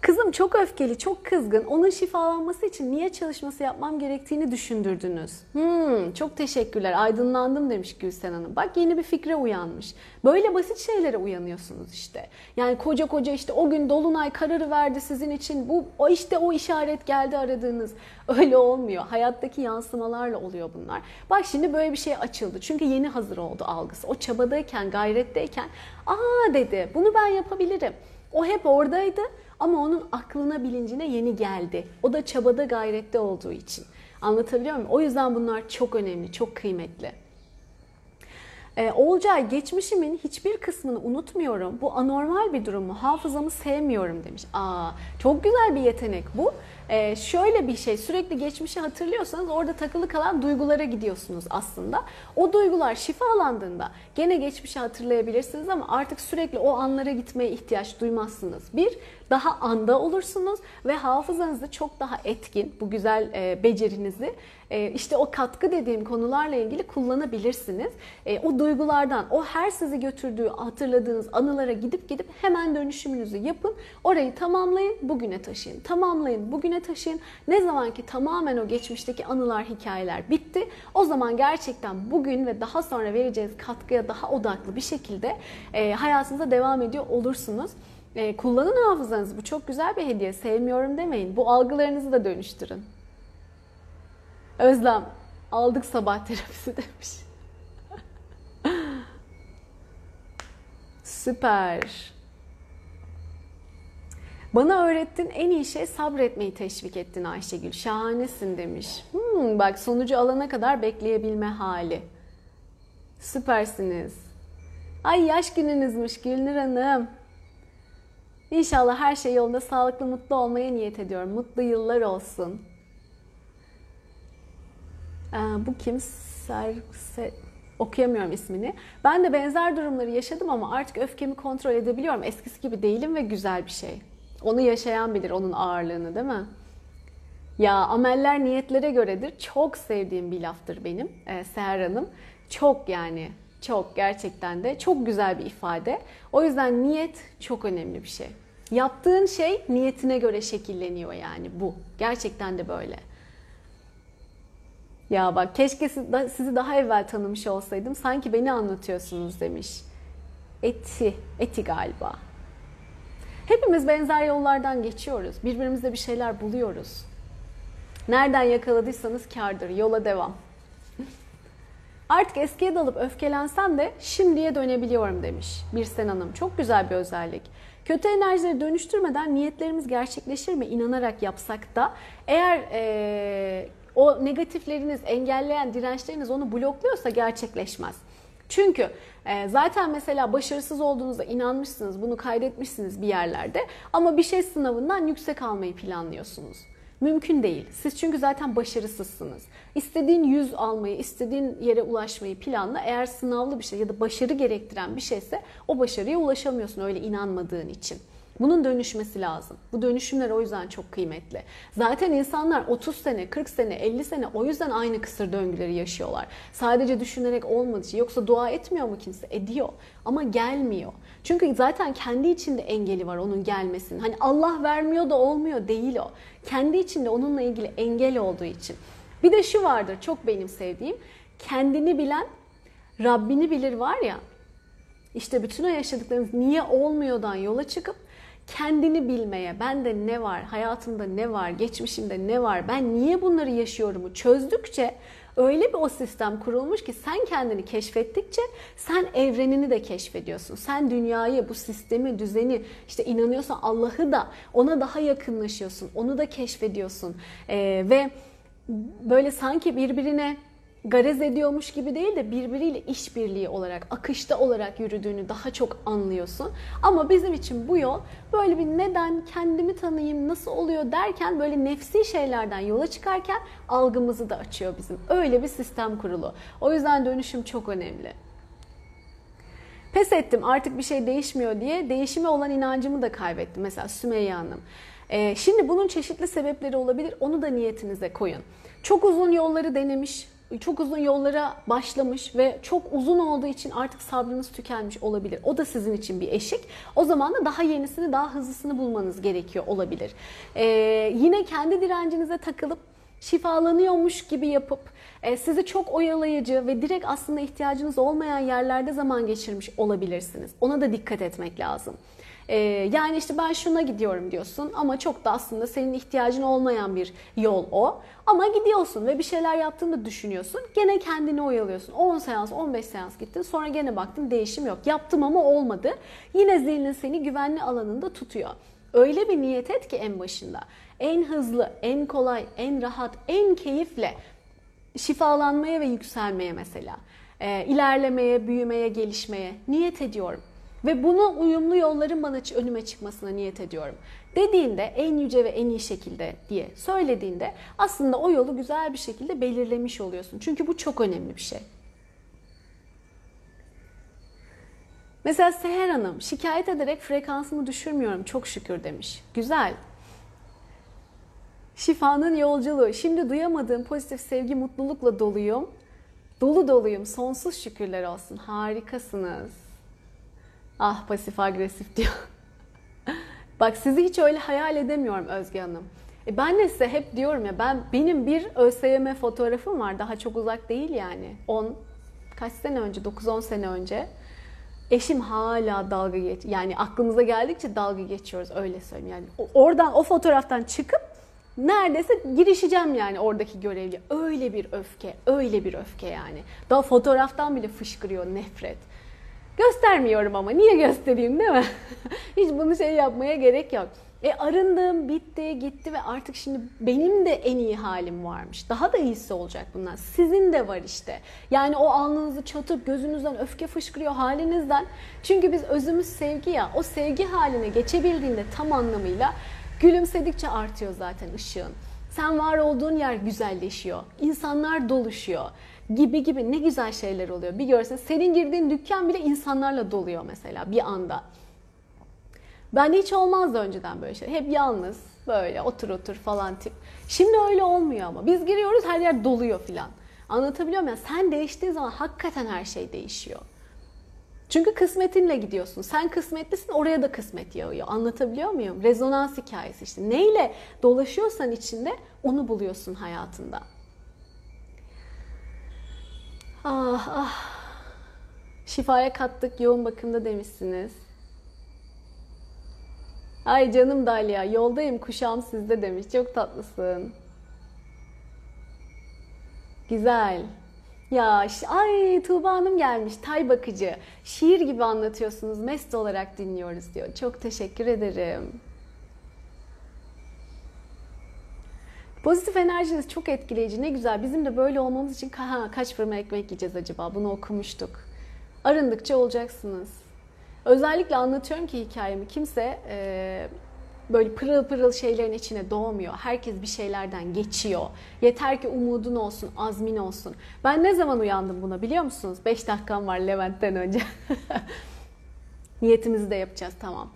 Kızım çok öfkeli, çok kızgın. Onun şifalanması için niye çalışması yapmam gerektiğini düşündürdünüz. Hmm, çok teşekkürler. Aydınlandım demiş Gülsen Hanım. Bak yeni bir fikre uyanmış. Böyle basit şeylere uyanıyorsunuz işte. Yani koca koca işte o gün dolunay kararı verdi sizin için. Bu o işte o işaret geldi aradığınız. [LAUGHS] Öyle olmuyor. Hayattaki yansımalarla oluyor bunlar. Bak şimdi böyle bir şey açıldı. Çünkü yeni hazır oldu algısı. O çabadayken, gayretteyken, "Aa" dedi. Bunu ben yapabilirim. O hep oradaydı ama onun aklına bilincine yeni geldi. O da çabada gayrette olduğu için. Anlatabiliyor muyum? O yüzden bunlar çok önemli, çok kıymetli. Ee, Olcay, geçmişimin hiçbir kısmını unutmuyorum. Bu anormal bir durum mu? Hafızamı sevmiyorum demiş. Aa, çok güzel bir yetenek bu. Ee, şöyle bir şey, sürekli geçmişi hatırlıyorsanız orada takılı kalan duygulara gidiyorsunuz aslında. O duygular şifalandığında gene geçmişi hatırlayabilirsiniz ama artık sürekli o anlara gitmeye ihtiyaç duymazsınız. Bir, daha anda olursunuz ve hafızanızı çok daha etkin, bu güzel e, becerinizi e, işte o katkı dediğim konularla ilgili kullanabilirsiniz. E, o duygulardan, o her sizi götürdüğü hatırladığınız anılara gidip gidip hemen dönüşümünüzü yapın. Orayı tamamlayın, bugüne taşıyın. Tamamlayın, bugüne taşıyın. Ne zaman ki tamamen o geçmişteki anılar, hikayeler bitti, o zaman gerçekten bugün ve daha sonra vereceğiniz katkıya daha odaklı bir şekilde e, hayatınıza devam ediyor olursunuz. E, kullanın hafızanızı. Bu çok güzel bir hediye. Sevmiyorum demeyin. Bu algılarınızı da dönüştürün. Özlem, aldık sabah terapisi [LAUGHS] demiş. Süper. Bana öğrettin en iyi şey sabretmeyi teşvik ettin Ayşegül. Şahanesin demiş. Hmm, bak sonucu alana kadar bekleyebilme hali. Süpersiniz. Ay yaş gününüzmüş Gülnur Hanım. İnşallah her şey yolunda sağlıklı mutlu olmaya niyet ediyorum. Mutlu yıllar olsun. Ee, bu kim? Ser, Se- okuyamıyorum ismini. Ben de benzer durumları yaşadım ama artık öfkemi kontrol edebiliyorum. Eskisi gibi değilim ve güzel bir şey. Onu yaşayan bilir onun ağırlığını değil mi? Ya ameller niyetlere göredir. Çok sevdiğim bir laftır benim e, Seher Hanım. Çok yani çok gerçekten de çok güzel bir ifade. O yüzden niyet çok önemli bir şey. Yaptığın şey niyetine göre şekilleniyor yani bu. Gerçekten de böyle. Ya bak keşke siz- sizi daha evvel tanımış olsaydım. Sanki beni anlatıyorsunuz demiş. Eti, eti galiba. Hepimiz benzer yollardan geçiyoruz. Birbirimizde bir şeyler buluyoruz. Nereden yakaladıysanız kardır. Yola devam. [LAUGHS] Artık eskiye dalıp öfkelensem de şimdiye dönebiliyorum demiş Birsen Hanım. Çok güzel bir özellik. Kötü enerjileri dönüştürmeden niyetlerimiz gerçekleşir mi inanarak yapsak da eğer eee, o negatifleriniz, engelleyen dirençleriniz onu blokluyorsa gerçekleşmez. Çünkü e, zaten mesela başarısız olduğunuzda inanmışsınız, bunu kaydetmişsiniz bir yerlerde ama bir şey sınavından yüksek almayı planlıyorsunuz. Mümkün değil. Siz çünkü zaten başarısızsınız. İstediğin yüz almayı, istediğin yere ulaşmayı planla. Eğer sınavlı bir şey ya da başarı gerektiren bir şeyse o başarıya ulaşamıyorsun öyle inanmadığın için. Bunun dönüşmesi lazım. Bu dönüşümler o yüzden çok kıymetli. Zaten insanlar 30 sene, 40 sene, 50 sene o yüzden aynı kısır döngüleri yaşıyorlar. Sadece düşünerek olmadığı için. Yoksa dua etmiyor mu kimse? Ediyor. Ama gelmiyor. Çünkü zaten kendi içinde engeli var onun gelmesinin. Hani Allah vermiyor da olmuyor değil o. Kendi içinde onunla ilgili engel olduğu için. Bir de şu vardır çok benim sevdiğim. Kendini bilen Rabbini bilir var ya. İşte bütün o yaşadıklarımız niye olmuyordan yola çıkıp kendini bilmeye, bende ne var, hayatımda ne var, geçmişimde ne var, ben niye bunları yaşıyorumu çözdükçe öyle bir o sistem kurulmuş ki sen kendini keşfettikçe sen evrenini de keşfediyorsun. Sen dünyayı, bu sistemi, düzeni, işte inanıyorsan Allah'ı da ona daha yakınlaşıyorsun, onu da keşfediyorsun. Ee, ve böyle sanki birbirine garez ediyormuş gibi değil de birbiriyle işbirliği olarak, akışta olarak yürüdüğünü daha çok anlıyorsun. Ama bizim için bu yol böyle bir neden, kendimi tanıyayım, nasıl oluyor derken böyle nefsi şeylerden yola çıkarken algımızı da açıyor bizim. Öyle bir sistem kurulu. O yüzden dönüşüm çok önemli. Pes ettim artık bir şey değişmiyor diye değişime olan inancımı da kaybettim. Mesela Sümeyye Hanım. Ee, şimdi bunun çeşitli sebepleri olabilir. Onu da niyetinize koyun. Çok uzun yolları denemiş, çok uzun yollara başlamış ve çok uzun olduğu için artık sabrınız tükenmiş olabilir. O da sizin için bir eşik. O zaman da daha yenisini, daha hızlısını bulmanız gerekiyor olabilir. Ee, yine kendi direncinize takılıp şifalanıyormuş gibi yapıp e, sizi çok oyalayıcı ve direkt aslında ihtiyacınız olmayan yerlerde zaman geçirmiş olabilirsiniz. Ona da dikkat etmek lazım. E, yani işte ben şuna gidiyorum diyorsun ama çok da aslında senin ihtiyacın olmayan bir yol o. Ama gidiyorsun ve bir şeyler yaptığını düşünüyorsun. Gene kendini oyalıyorsun. 10 seans, 15 seans gittin sonra gene baktın değişim yok. Yaptım ama olmadı. Yine zihnin seni güvenli alanında tutuyor. Öyle bir niyet et ki en başında. En hızlı, en kolay, en rahat, en keyifle şifalanmaya ve yükselmeye mesela. E, ilerlemeye, büyümeye, gelişmeye niyet ediyorum. Ve bunu uyumlu yolların bana önüme çıkmasına niyet ediyorum. Dediğinde en yüce ve en iyi şekilde diye söylediğinde aslında o yolu güzel bir şekilde belirlemiş oluyorsun. Çünkü bu çok önemli bir şey. Mesela Seher Hanım şikayet ederek frekansımı düşürmüyorum çok şükür demiş. Güzel. Şifanın yolculuğu. Şimdi duyamadığım pozitif sevgi, mutlulukla doluyum. Dolu doluyum. Sonsuz şükürler olsun. Harikasınız. Ah pasif agresif diyor. [LAUGHS] Bak sizi hiç öyle hayal edemiyorum Özge Hanım. E ben de size hep diyorum ya ben benim bir ÖSYM fotoğrafım var. Daha çok uzak değil yani. 10 kaç sene önce? 9-10 sene önce. Eşim hala dalga geç yani aklımıza geldikçe dalga geçiyoruz öyle söyleyeyim yani. Oradan o fotoğraftan çıkıp neredeyse girişeceğim yani oradaki görevli. Öyle bir öfke, öyle bir öfke yani. Daha fotoğraftan bile fışkırıyor nefret. Göstermiyorum ama niye göstereyim değil mi? [LAUGHS] Hiç bunu şey yapmaya gerek yok. E arındım, bitti, gitti ve artık şimdi benim de en iyi halim varmış. Daha da iyisi olacak bundan. Sizin de var işte. Yani o alnınızı çatıp gözünüzden öfke fışkırıyor halinizden. Çünkü biz özümüz sevgi ya. O sevgi haline geçebildiğinde tam anlamıyla gülümsedikçe artıyor zaten ışığın. Sen var olduğun yer güzelleşiyor. İnsanlar doluşuyor gibi gibi ne güzel şeyler oluyor. Bir görsen senin girdiğin dükkan bile insanlarla doluyor mesela bir anda. Ben hiç olmazdı önceden böyle şey. Hep yalnız böyle otur otur falan tip. Şimdi öyle olmuyor ama. Biz giriyoruz her yer doluyor filan. Anlatabiliyor muyum? Yani sen değiştiğin zaman hakikaten her şey değişiyor. Çünkü kısmetinle gidiyorsun. Sen kısmetlisin oraya da kısmet yağıyor. Anlatabiliyor muyum? Rezonans hikayesi işte. Neyle dolaşıyorsan içinde onu buluyorsun hayatında. Ah ah. Şifaya kattık yoğun bakımda demişsiniz. Ay canım Dalia yoldayım kuşağım sizde demiş. Çok tatlısın. Güzel. Ya ay Tuğba Hanım gelmiş. Tay bakıcı. Şiir gibi anlatıyorsunuz. Mest olarak dinliyoruz diyor. Çok teşekkür ederim. Pozitif enerjiniz çok etkileyici. Ne güzel. Bizim de böyle olmamız için ha, kaç fırma ekmek yiyeceğiz acaba? Bunu okumuştuk. Arındıkça olacaksınız. Özellikle anlatıyorum ki hikayemi. Kimse e, böyle pırıl pırıl şeylerin içine doğmuyor. Herkes bir şeylerden geçiyor. Yeter ki umudun olsun, azmin olsun. Ben ne zaman uyandım buna biliyor musunuz? 5 dakikam var Levent'ten önce. [LAUGHS] Niyetimizi de yapacağız tamam.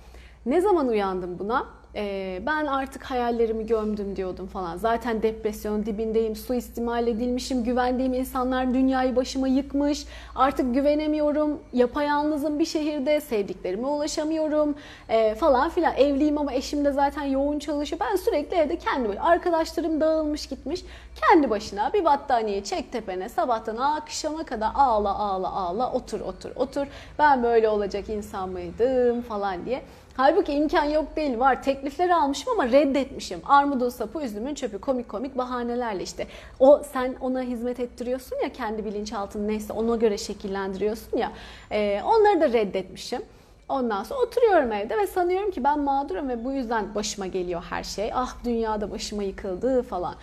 Ne zaman uyandım buna? Ee, ben artık hayallerimi gömdüm diyordum falan. Zaten depresyon dibindeyim, suistimal edilmişim, güvendiğim insanlar dünyayı başıma yıkmış. Artık güvenemiyorum, yapayalnızım bir şehirde, sevdiklerime ulaşamıyorum ee, falan filan. Evliyim ama eşim de zaten yoğun çalışıyor. Ben sürekli evde kendi böyle arkadaşlarım dağılmış gitmiş. Kendi başına bir battaniye çek tepene sabahtan akşama kadar ağla ağla ağla otur otur otur. Ben böyle olacak insan mıydım falan diye. Halbuki imkan yok değil var. Teklifleri almışım ama reddetmişim. Armudun sapı, üzümün çöpü. Komik komik bahanelerle işte. O sen ona hizmet ettiriyorsun ya kendi bilinçaltın neyse ona göre şekillendiriyorsun ya. E, onları da reddetmişim. Ondan sonra oturuyorum evde ve sanıyorum ki ben mağdurum ve bu yüzden başıma geliyor her şey. Ah dünyada başıma yıkıldı falan.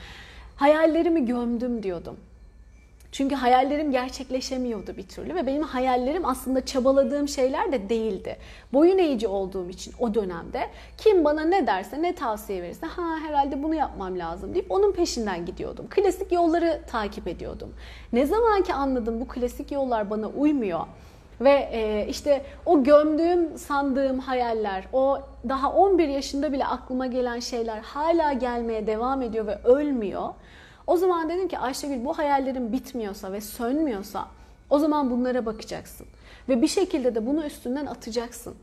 Hayallerimi gömdüm diyordum. Çünkü hayallerim gerçekleşemiyordu bir türlü ve benim hayallerim aslında çabaladığım şeyler de değildi. Boyun eğici olduğum için o dönemde kim bana ne derse ne tavsiye verirse ha herhalde bunu yapmam lazım deyip onun peşinden gidiyordum. Klasik yolları takip ediyordum. Ne zaman ki anladım bu klasik yollar bana uymuyor ve e, işte o gömdüğüm sandığım hayaller, o daha 11 yaşında bile aklıma gelen şeyler hala gelmeye devam ediyor ve ölmüyor. O zaman dedim ki Ayşegül bu hayallerin bitmiyorsa ve sönmüyorsa o zaman bunlara bakacaksın. Ve bir şekilde de bunu üstünden atacaksın.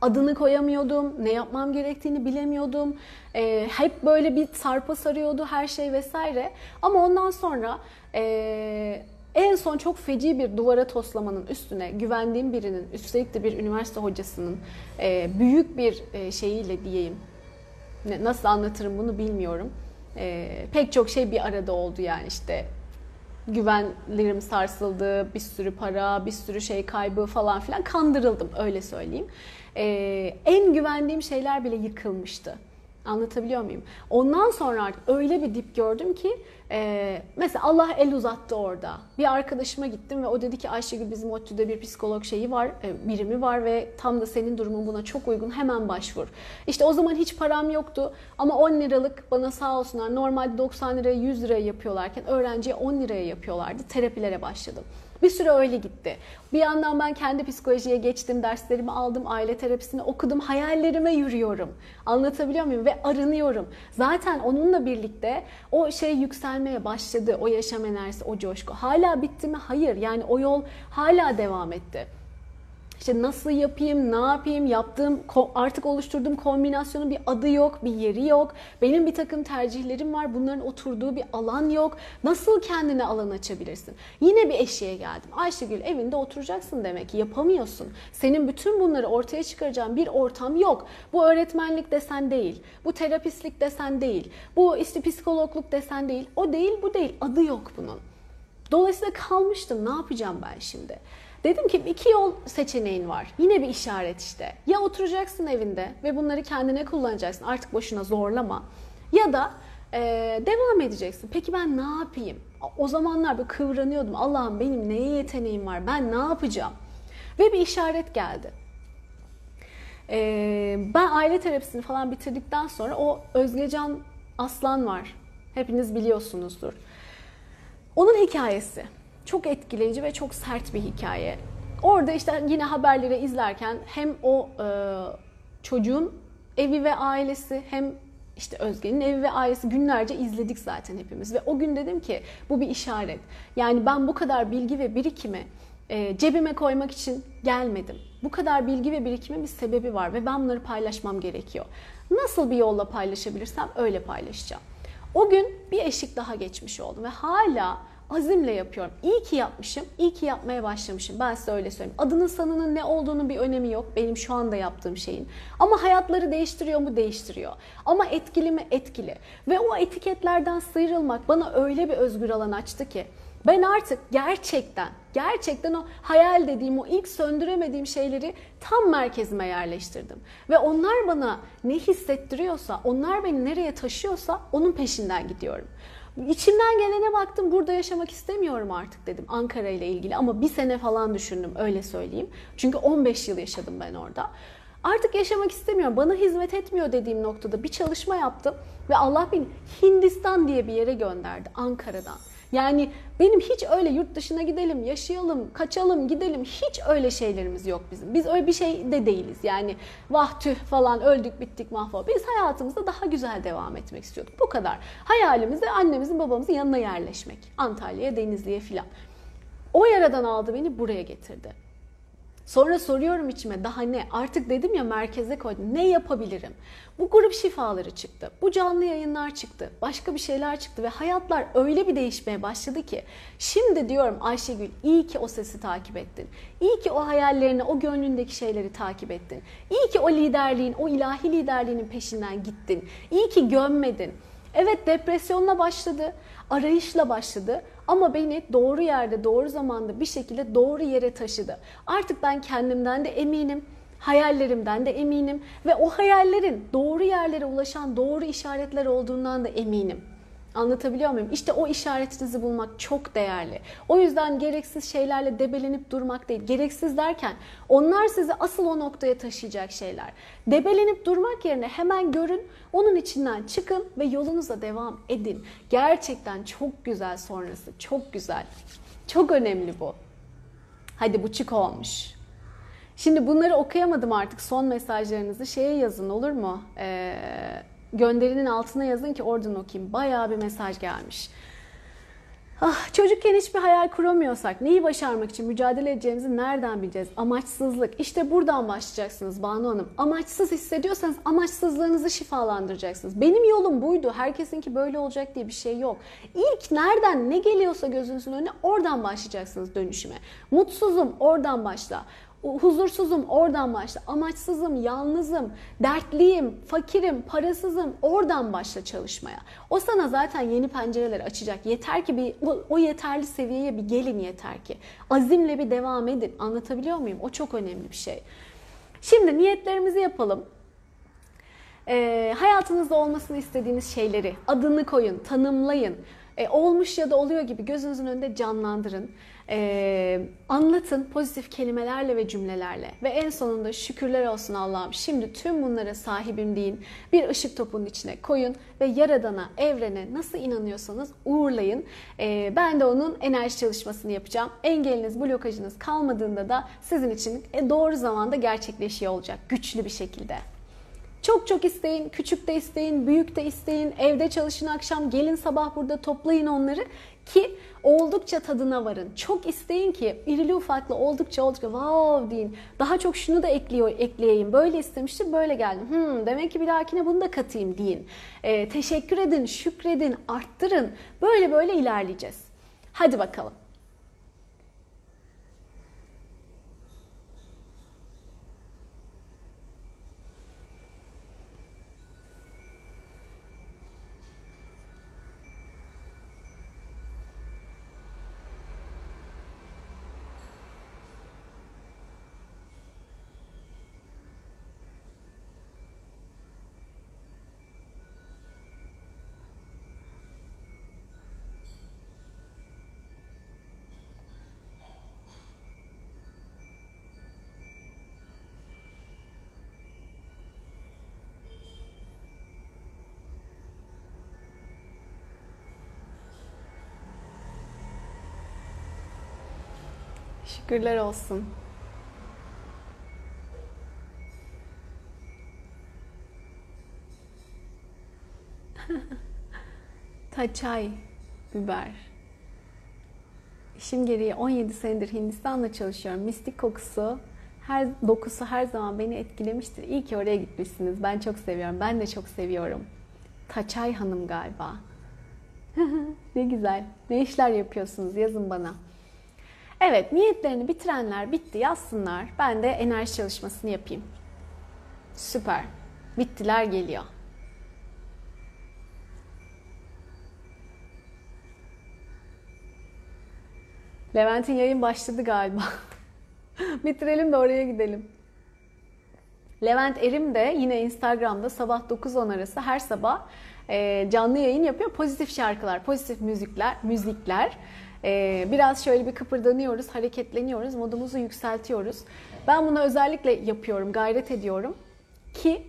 Adını koyamıyordum, ne yapmam gerektiğini bilemiyordum. Ee, hep böyle bir sarpa sarıyordu her şey vesaire. Ama ondan sonra ee, en son çok feci bir duvara toslamanın üstüne güvendiğim birinin, üstelik de bir üniversite hocasının ee, büyük bir ee, şeyiyle diyeyim. Nasıl anlatırım bunu bilmiyorum. Ee, pek çok şey bir arada oldu yani işte güvenlerim sarsıldı, bir sürü para, bir sürü şey kaybı falan filan kandırıldım öyle söyleyeyim. Ee, en güvendiğim şeyler bile yıkılmıştı. Anlatabiliyor muyum? Ondan sonra artık öyle bir dip gördüm ki e, mesela Allah el uzattı orada. Bir arkadaşıma gittim ve o dedi ki Ayşegül bizim ODTÜ'de bir psikolog şeyi var, e, birimi var ve tam da senin durumun buna çok uygun hemen başvur. İşte o zaman hiç param yoktu ama 10 liralık bana sağ olsunlar normalde 90 liraya 100 liraya yapıyorlarken öğrenciye 10 liraya yapıyorlardı. Terapilere başladım. Bir süre öyle gitti. Bir yandan ben kendi psikolojiye geçtim, derslerimi aldım, aile terapisini okudum, hayallerime yürüyorum. Anlatabiliyor muyum? Ve arınıyorum. Zaten onunla birlikte o şey yükselmeye başladı. O yaşam enerjisi, o coşku. Hala bitti mi? Hayır. Yani o yol hala devam etti. İşte nasıl yapayım, ne yapayım, yaptığım artık oluşturduğum kombinasyonun bir adı yok, bir yeri yok. Benim bir takım tercihlerim var, bunların oturduğu bir alan yok. Nasıl kendine alan açabilirsin? Yine bir eşiğe geldim. Ayşegül evinde oturacaksın demek ki yapamıyorsun. Senin bütün bunları ortaya çıkaracağın bir ortam yok. Bu öğretmenlik desen değil, bu terapistlik desen değil, bu işte psikologluk desen değil. O değil, bu değil. Adı yok bunun. Dolayısıyla kalmıştım. Ne yapacağım ben şimdi? Dedim ki iki yol seçeneğin var. Yine bir işaret işte. Ya oturacaksın evinde ve bunları kendine kullanacaksın. Artık boşuna zorlama. Ya da e, devam edeceksin. Peki ben ne yapayım? O zamanlar böyle kıvranıyordum. Allah'ım benim neye yeteneğim var? Ben ne yapacağım? Ve bir işaret geldi. Ee, ben aile terapisini falan bitirdikten sonra o Özgecan Aslan var. Hepiniz biliyorsunuzdur. Onun hikayesi çok etkileyici ve çok sert bir hikaye. Orada işte yine haberleri izlerken hem o e, çocuğun evi ve ailesi hem işte Özge'nin evi ve ailesi günlerce izledik zaten hepimiz. Ve o gün dedim ki bu bir işaret. Yani ben bu kadar bilgi ve birikimi e, cebime koymak için gelmedim. Bu kadar bilgi ve birikimin bir sebebi var ve ben bunları paylaşmam gerekiyor. Nasıl bir yolla paylaşabilirsem öyle paylaşacağım. O gün bir eşik daha geçmiş oldum ve hala azimle yapıyorum. İyi ki yapmışım, iyi ki yapmaya başlamışım. Ben size öyle söyleyeyim. Adının sanının ne olduğunun bir önemi yok benim şu anda yaptığım şeyin. Ama hayatları değiştiriyor mu? Değiştiriyor. Ama etkili mi? Etkili. Ve o etiketlerden sıyrılmak bana öyle bir özgür alan açtı ki ben artık gerçekten, gerçekten o hayal dediğim, o ilk söndüremediğim şeyleri tam merkezime yerleştirdim. Ve onlar bana ne hissettiriyorsa, onlar beni nereye taşıyorsa onun peşinden gidiyorum. İçimden gelene baktım burada yaşamak istemiyorum artık dedim Ankara ile ilgili ama bir sene falan düşündüm öyle söyleyeyim. Çünkü 15 yıl yaşadım ben orada. Artık yaşamak istemiyorum. Bana hizmet etmiyor dediğim noktada bir çalışma yaptım ve Allah beni Hindistan diye bir yere gönderdi Ankara'dan. Yani benim hiç öyle yurt dışına gidelim, yaşayalım, kaçalım, gidelim hiç öyle şeylerimiz yok bizim. Biz öyle bir şey de değiliz. Yani vah tüh falan öldük bittik mahvolduk. Biz hayatımızda daha güzel devam etmek istiyorduk. Bu kadar. Hayalimiz de annemizin babamızın yanına yerleşmek. Antalya'ya, Denizli'ye filan. O yaradan aldı beni buraya getirdi. Sonra soruyorum içime daha ne? Artık dedim ya merkeze koydum. Ne yapabilirim? Bu grup şifaları çıktı. Bu canlı yayınlar çıktı. Başka bir şeyler çıktı ve hayatlar öyle bir değişmeye başladı ki şimdi diyorum Ayşegül iyi ki o sesi takip ettin. İyi ki o hayallerini, o gönlündeki şeyleri takip ettin. İyi ki o liderliğin, o ilahi liderliğinin peşinden gittin. İyi ki gömmedin. Evet depresyonla başladı, arayışla başladı ama beni doğru yerde, doğru zamanda bir şekilde doğru yere taşıdı. Artık ben kendimden de eminim, hayallerimden de eminim ve o hayallerin doğru yerlere ulaşan doğru işaretler olduğundan da eminim. Anlatabiliyor muyum? İşte o işaretinizi bulmak çok değerli. O yüzden gereksiz şeylerle debelenip durmak değil. Gereksiz derken onlar sizi asıl o noktaya taşıyacak şeyler. Debelenip durmak yerine hemen görün, onun içinden çıkın ve yolunuza devam edin. Gerçekten çok güzel sonrası. Çok güzel. Çok önemli bu. Hadi bu çık olmuş. Şimdi bunları okuyamadım artık son mesajlarınızı şeye yazın olur mu? Ee, gönderinin altına yazın ki oradan okuyayım. Bayağı bir mesaj gelmiş. Ah, çocukken hiçbir hayal kuramıyorsak neyi başarmak için mücadele edeceğimizi nereden bileceğiz? Amaçsızlık. İşte buradan başlayacaksınız Banu Hanım. Amaçsız hissediyorsanız amaçsızlığınızı şifalandıracaksınız. Benim yolum buydu. Herkesinki böyle olacak diye bir şey yok. İlk nereden ne geliyorsa gözünüzün önüne oradan başlayacaksınız dönüşüme. Mutsuzum oradan başla. Huzursuzum oradan başla. Amaçsızım, yalnızım, dertliyim, fakirim, parasızım oradan başla çalışmaya. O sana zaten yeni pencereler açacak. Yeter ki bir o, o yeterli seviyeye bir gelin yeter ki. Azimle bir devam edin. Anlatabiliyor muyum? O çok önemli bir şey. Şimdi niyetlerimizi yapalım. Ee, hayatınızda olmasını istediğiniz şeyleri adını koyun, tanımlayın. Ee, olmuş ya da oluyor gibi gözünüzün önünde canlandırın. Ee, anlatın pozitif kelimelerle ve cümlelerle ve en sonunda şükürler olsun Allah'ım şimdi tüm bunlara sahibim deyin. Bir ışık topunun içine koyun ve Yaradan'a, evrene nasıl inanıyorsanız uğurlayın. Ee, ben de onun enerji çalışmasını yapacağım. Engeliniz, blokajınız kalmadığında da sizin için doğru zamanda gerçekleşiyor olacak güçlü bir şekilde. Çok çok isteyin, küçük de isteyin, büyük de isteyin, evde çalışın akşam, gelin sabah burada toplayın onları ki oldukça tadına varın. Çok isteyin ki irili ufaklı oldukça oldukça wow deyin. Daha çok şunu da ekliyor, ekleyeyim. Böyle istemiştim, böyle geldim. Hmm, demek ki bir dahakine bunu da katayım deyin. Ee, teşekkür edin, şükredin, arttırın. Böyle böyle ilerleyeceğiz. Hadi bakalım. Şükürler olsun. [LAUGHS] Taçay biber. İşim gereği 17 senedir Hindistan'da çalışıyorum. Mistik kokusu, her dokusu her zaman beni etkilemiştir. İyi ki oraya gitmişsiniz. Ben çok seviyorum. Ben de çok seviyorum. Taçay Hanım galiba. [LAUGHS] ne güzel. Ne işler yapıyorsunuz? Yazın bana. Evet, niyetlerini bitirenler bitti yazsınlar. Ben de enerji çalışmasını yapayım. Süper. Bittiler geliyor. Levent'in yayın başladı galiba. [LAUGHS] Bitirelim de oraya gidelim. Levent Erim de yine Instagram'da sabah 9-10 arası her sabah canlı yayın yapıyor. Pozitif şarkılar, pozitif müzikler, müzikler. E, biraz şöyle bir kıpırdanıyoruz, hareketleniyoruz, modumuzu yükseltiyoruz. Ben bunu özellikle yapıyorum, gayret ediyorum ki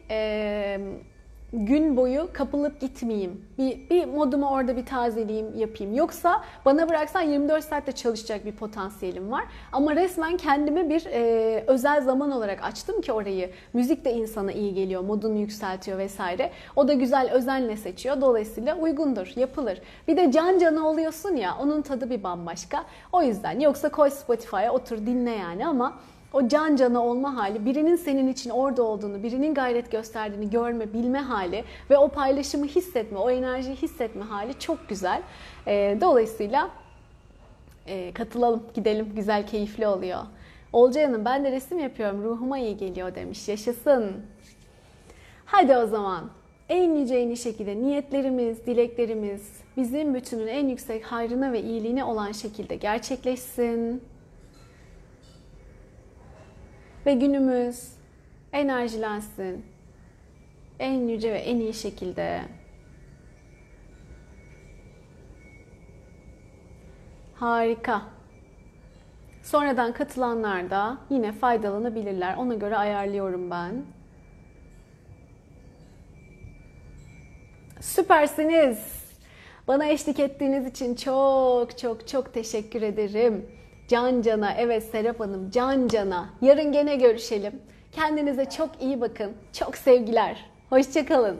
gün boyu kapılıp gitmeyeyim. Bir, bir modumu orada bir tazeleyeyim, yapayım. Yoksa bana bıraksan 24 saatte çalışacak bir potansiyelim var. Ama resmen kendime bir e, özel zaman olarak açtım ki orayı. Müzik de insana iyi geliyor, modunu yükseltiyor vesaire. O da güzel özenle seçiyor. Dolayısıyla uygundur, yapılır. Bir de can cana oluyorsun ya, onun tadı bir bambaşka. O yüzden yoksa koy Spotify'a otur dinle yani ama o can cana olma hali, birinin senin için orada olduğunu, birinin gayret gösterdiğini görme, bilme hali ve o paylaşımı hissetme, o enerjiyi hissetme hali çok güzel. Ee, dolayısıyla e, katılalım, gidelim. Güzel, keyifli oluyor. Olcay Hanım ben de resim yapıyorum, ruhuma iyi geliyor demiş. Yaşasın. Hadi o zaman. En yüce en iyi şekilde niyetlerimiz, dileklerimiz bizim bütünün en yüksek hayrına ve iyiliğine olan şekilde gerçekleşsin. Ve günümüz enerjilensin. En yüce ve en iyi şekilde. Harika. Sonradan katılanlar da yine faydalanabilirler. Ona göre ayarlıyorum ben. Süpersiniz. Bana eşlik ettiğiniz için çok çok çok teşekkür ederim. Can cana, evet Serap Hanım, can cana. Yarın gene görüşelim. Kendinize çok iyi bakın. Çok sevgiler. Hoşçakalın.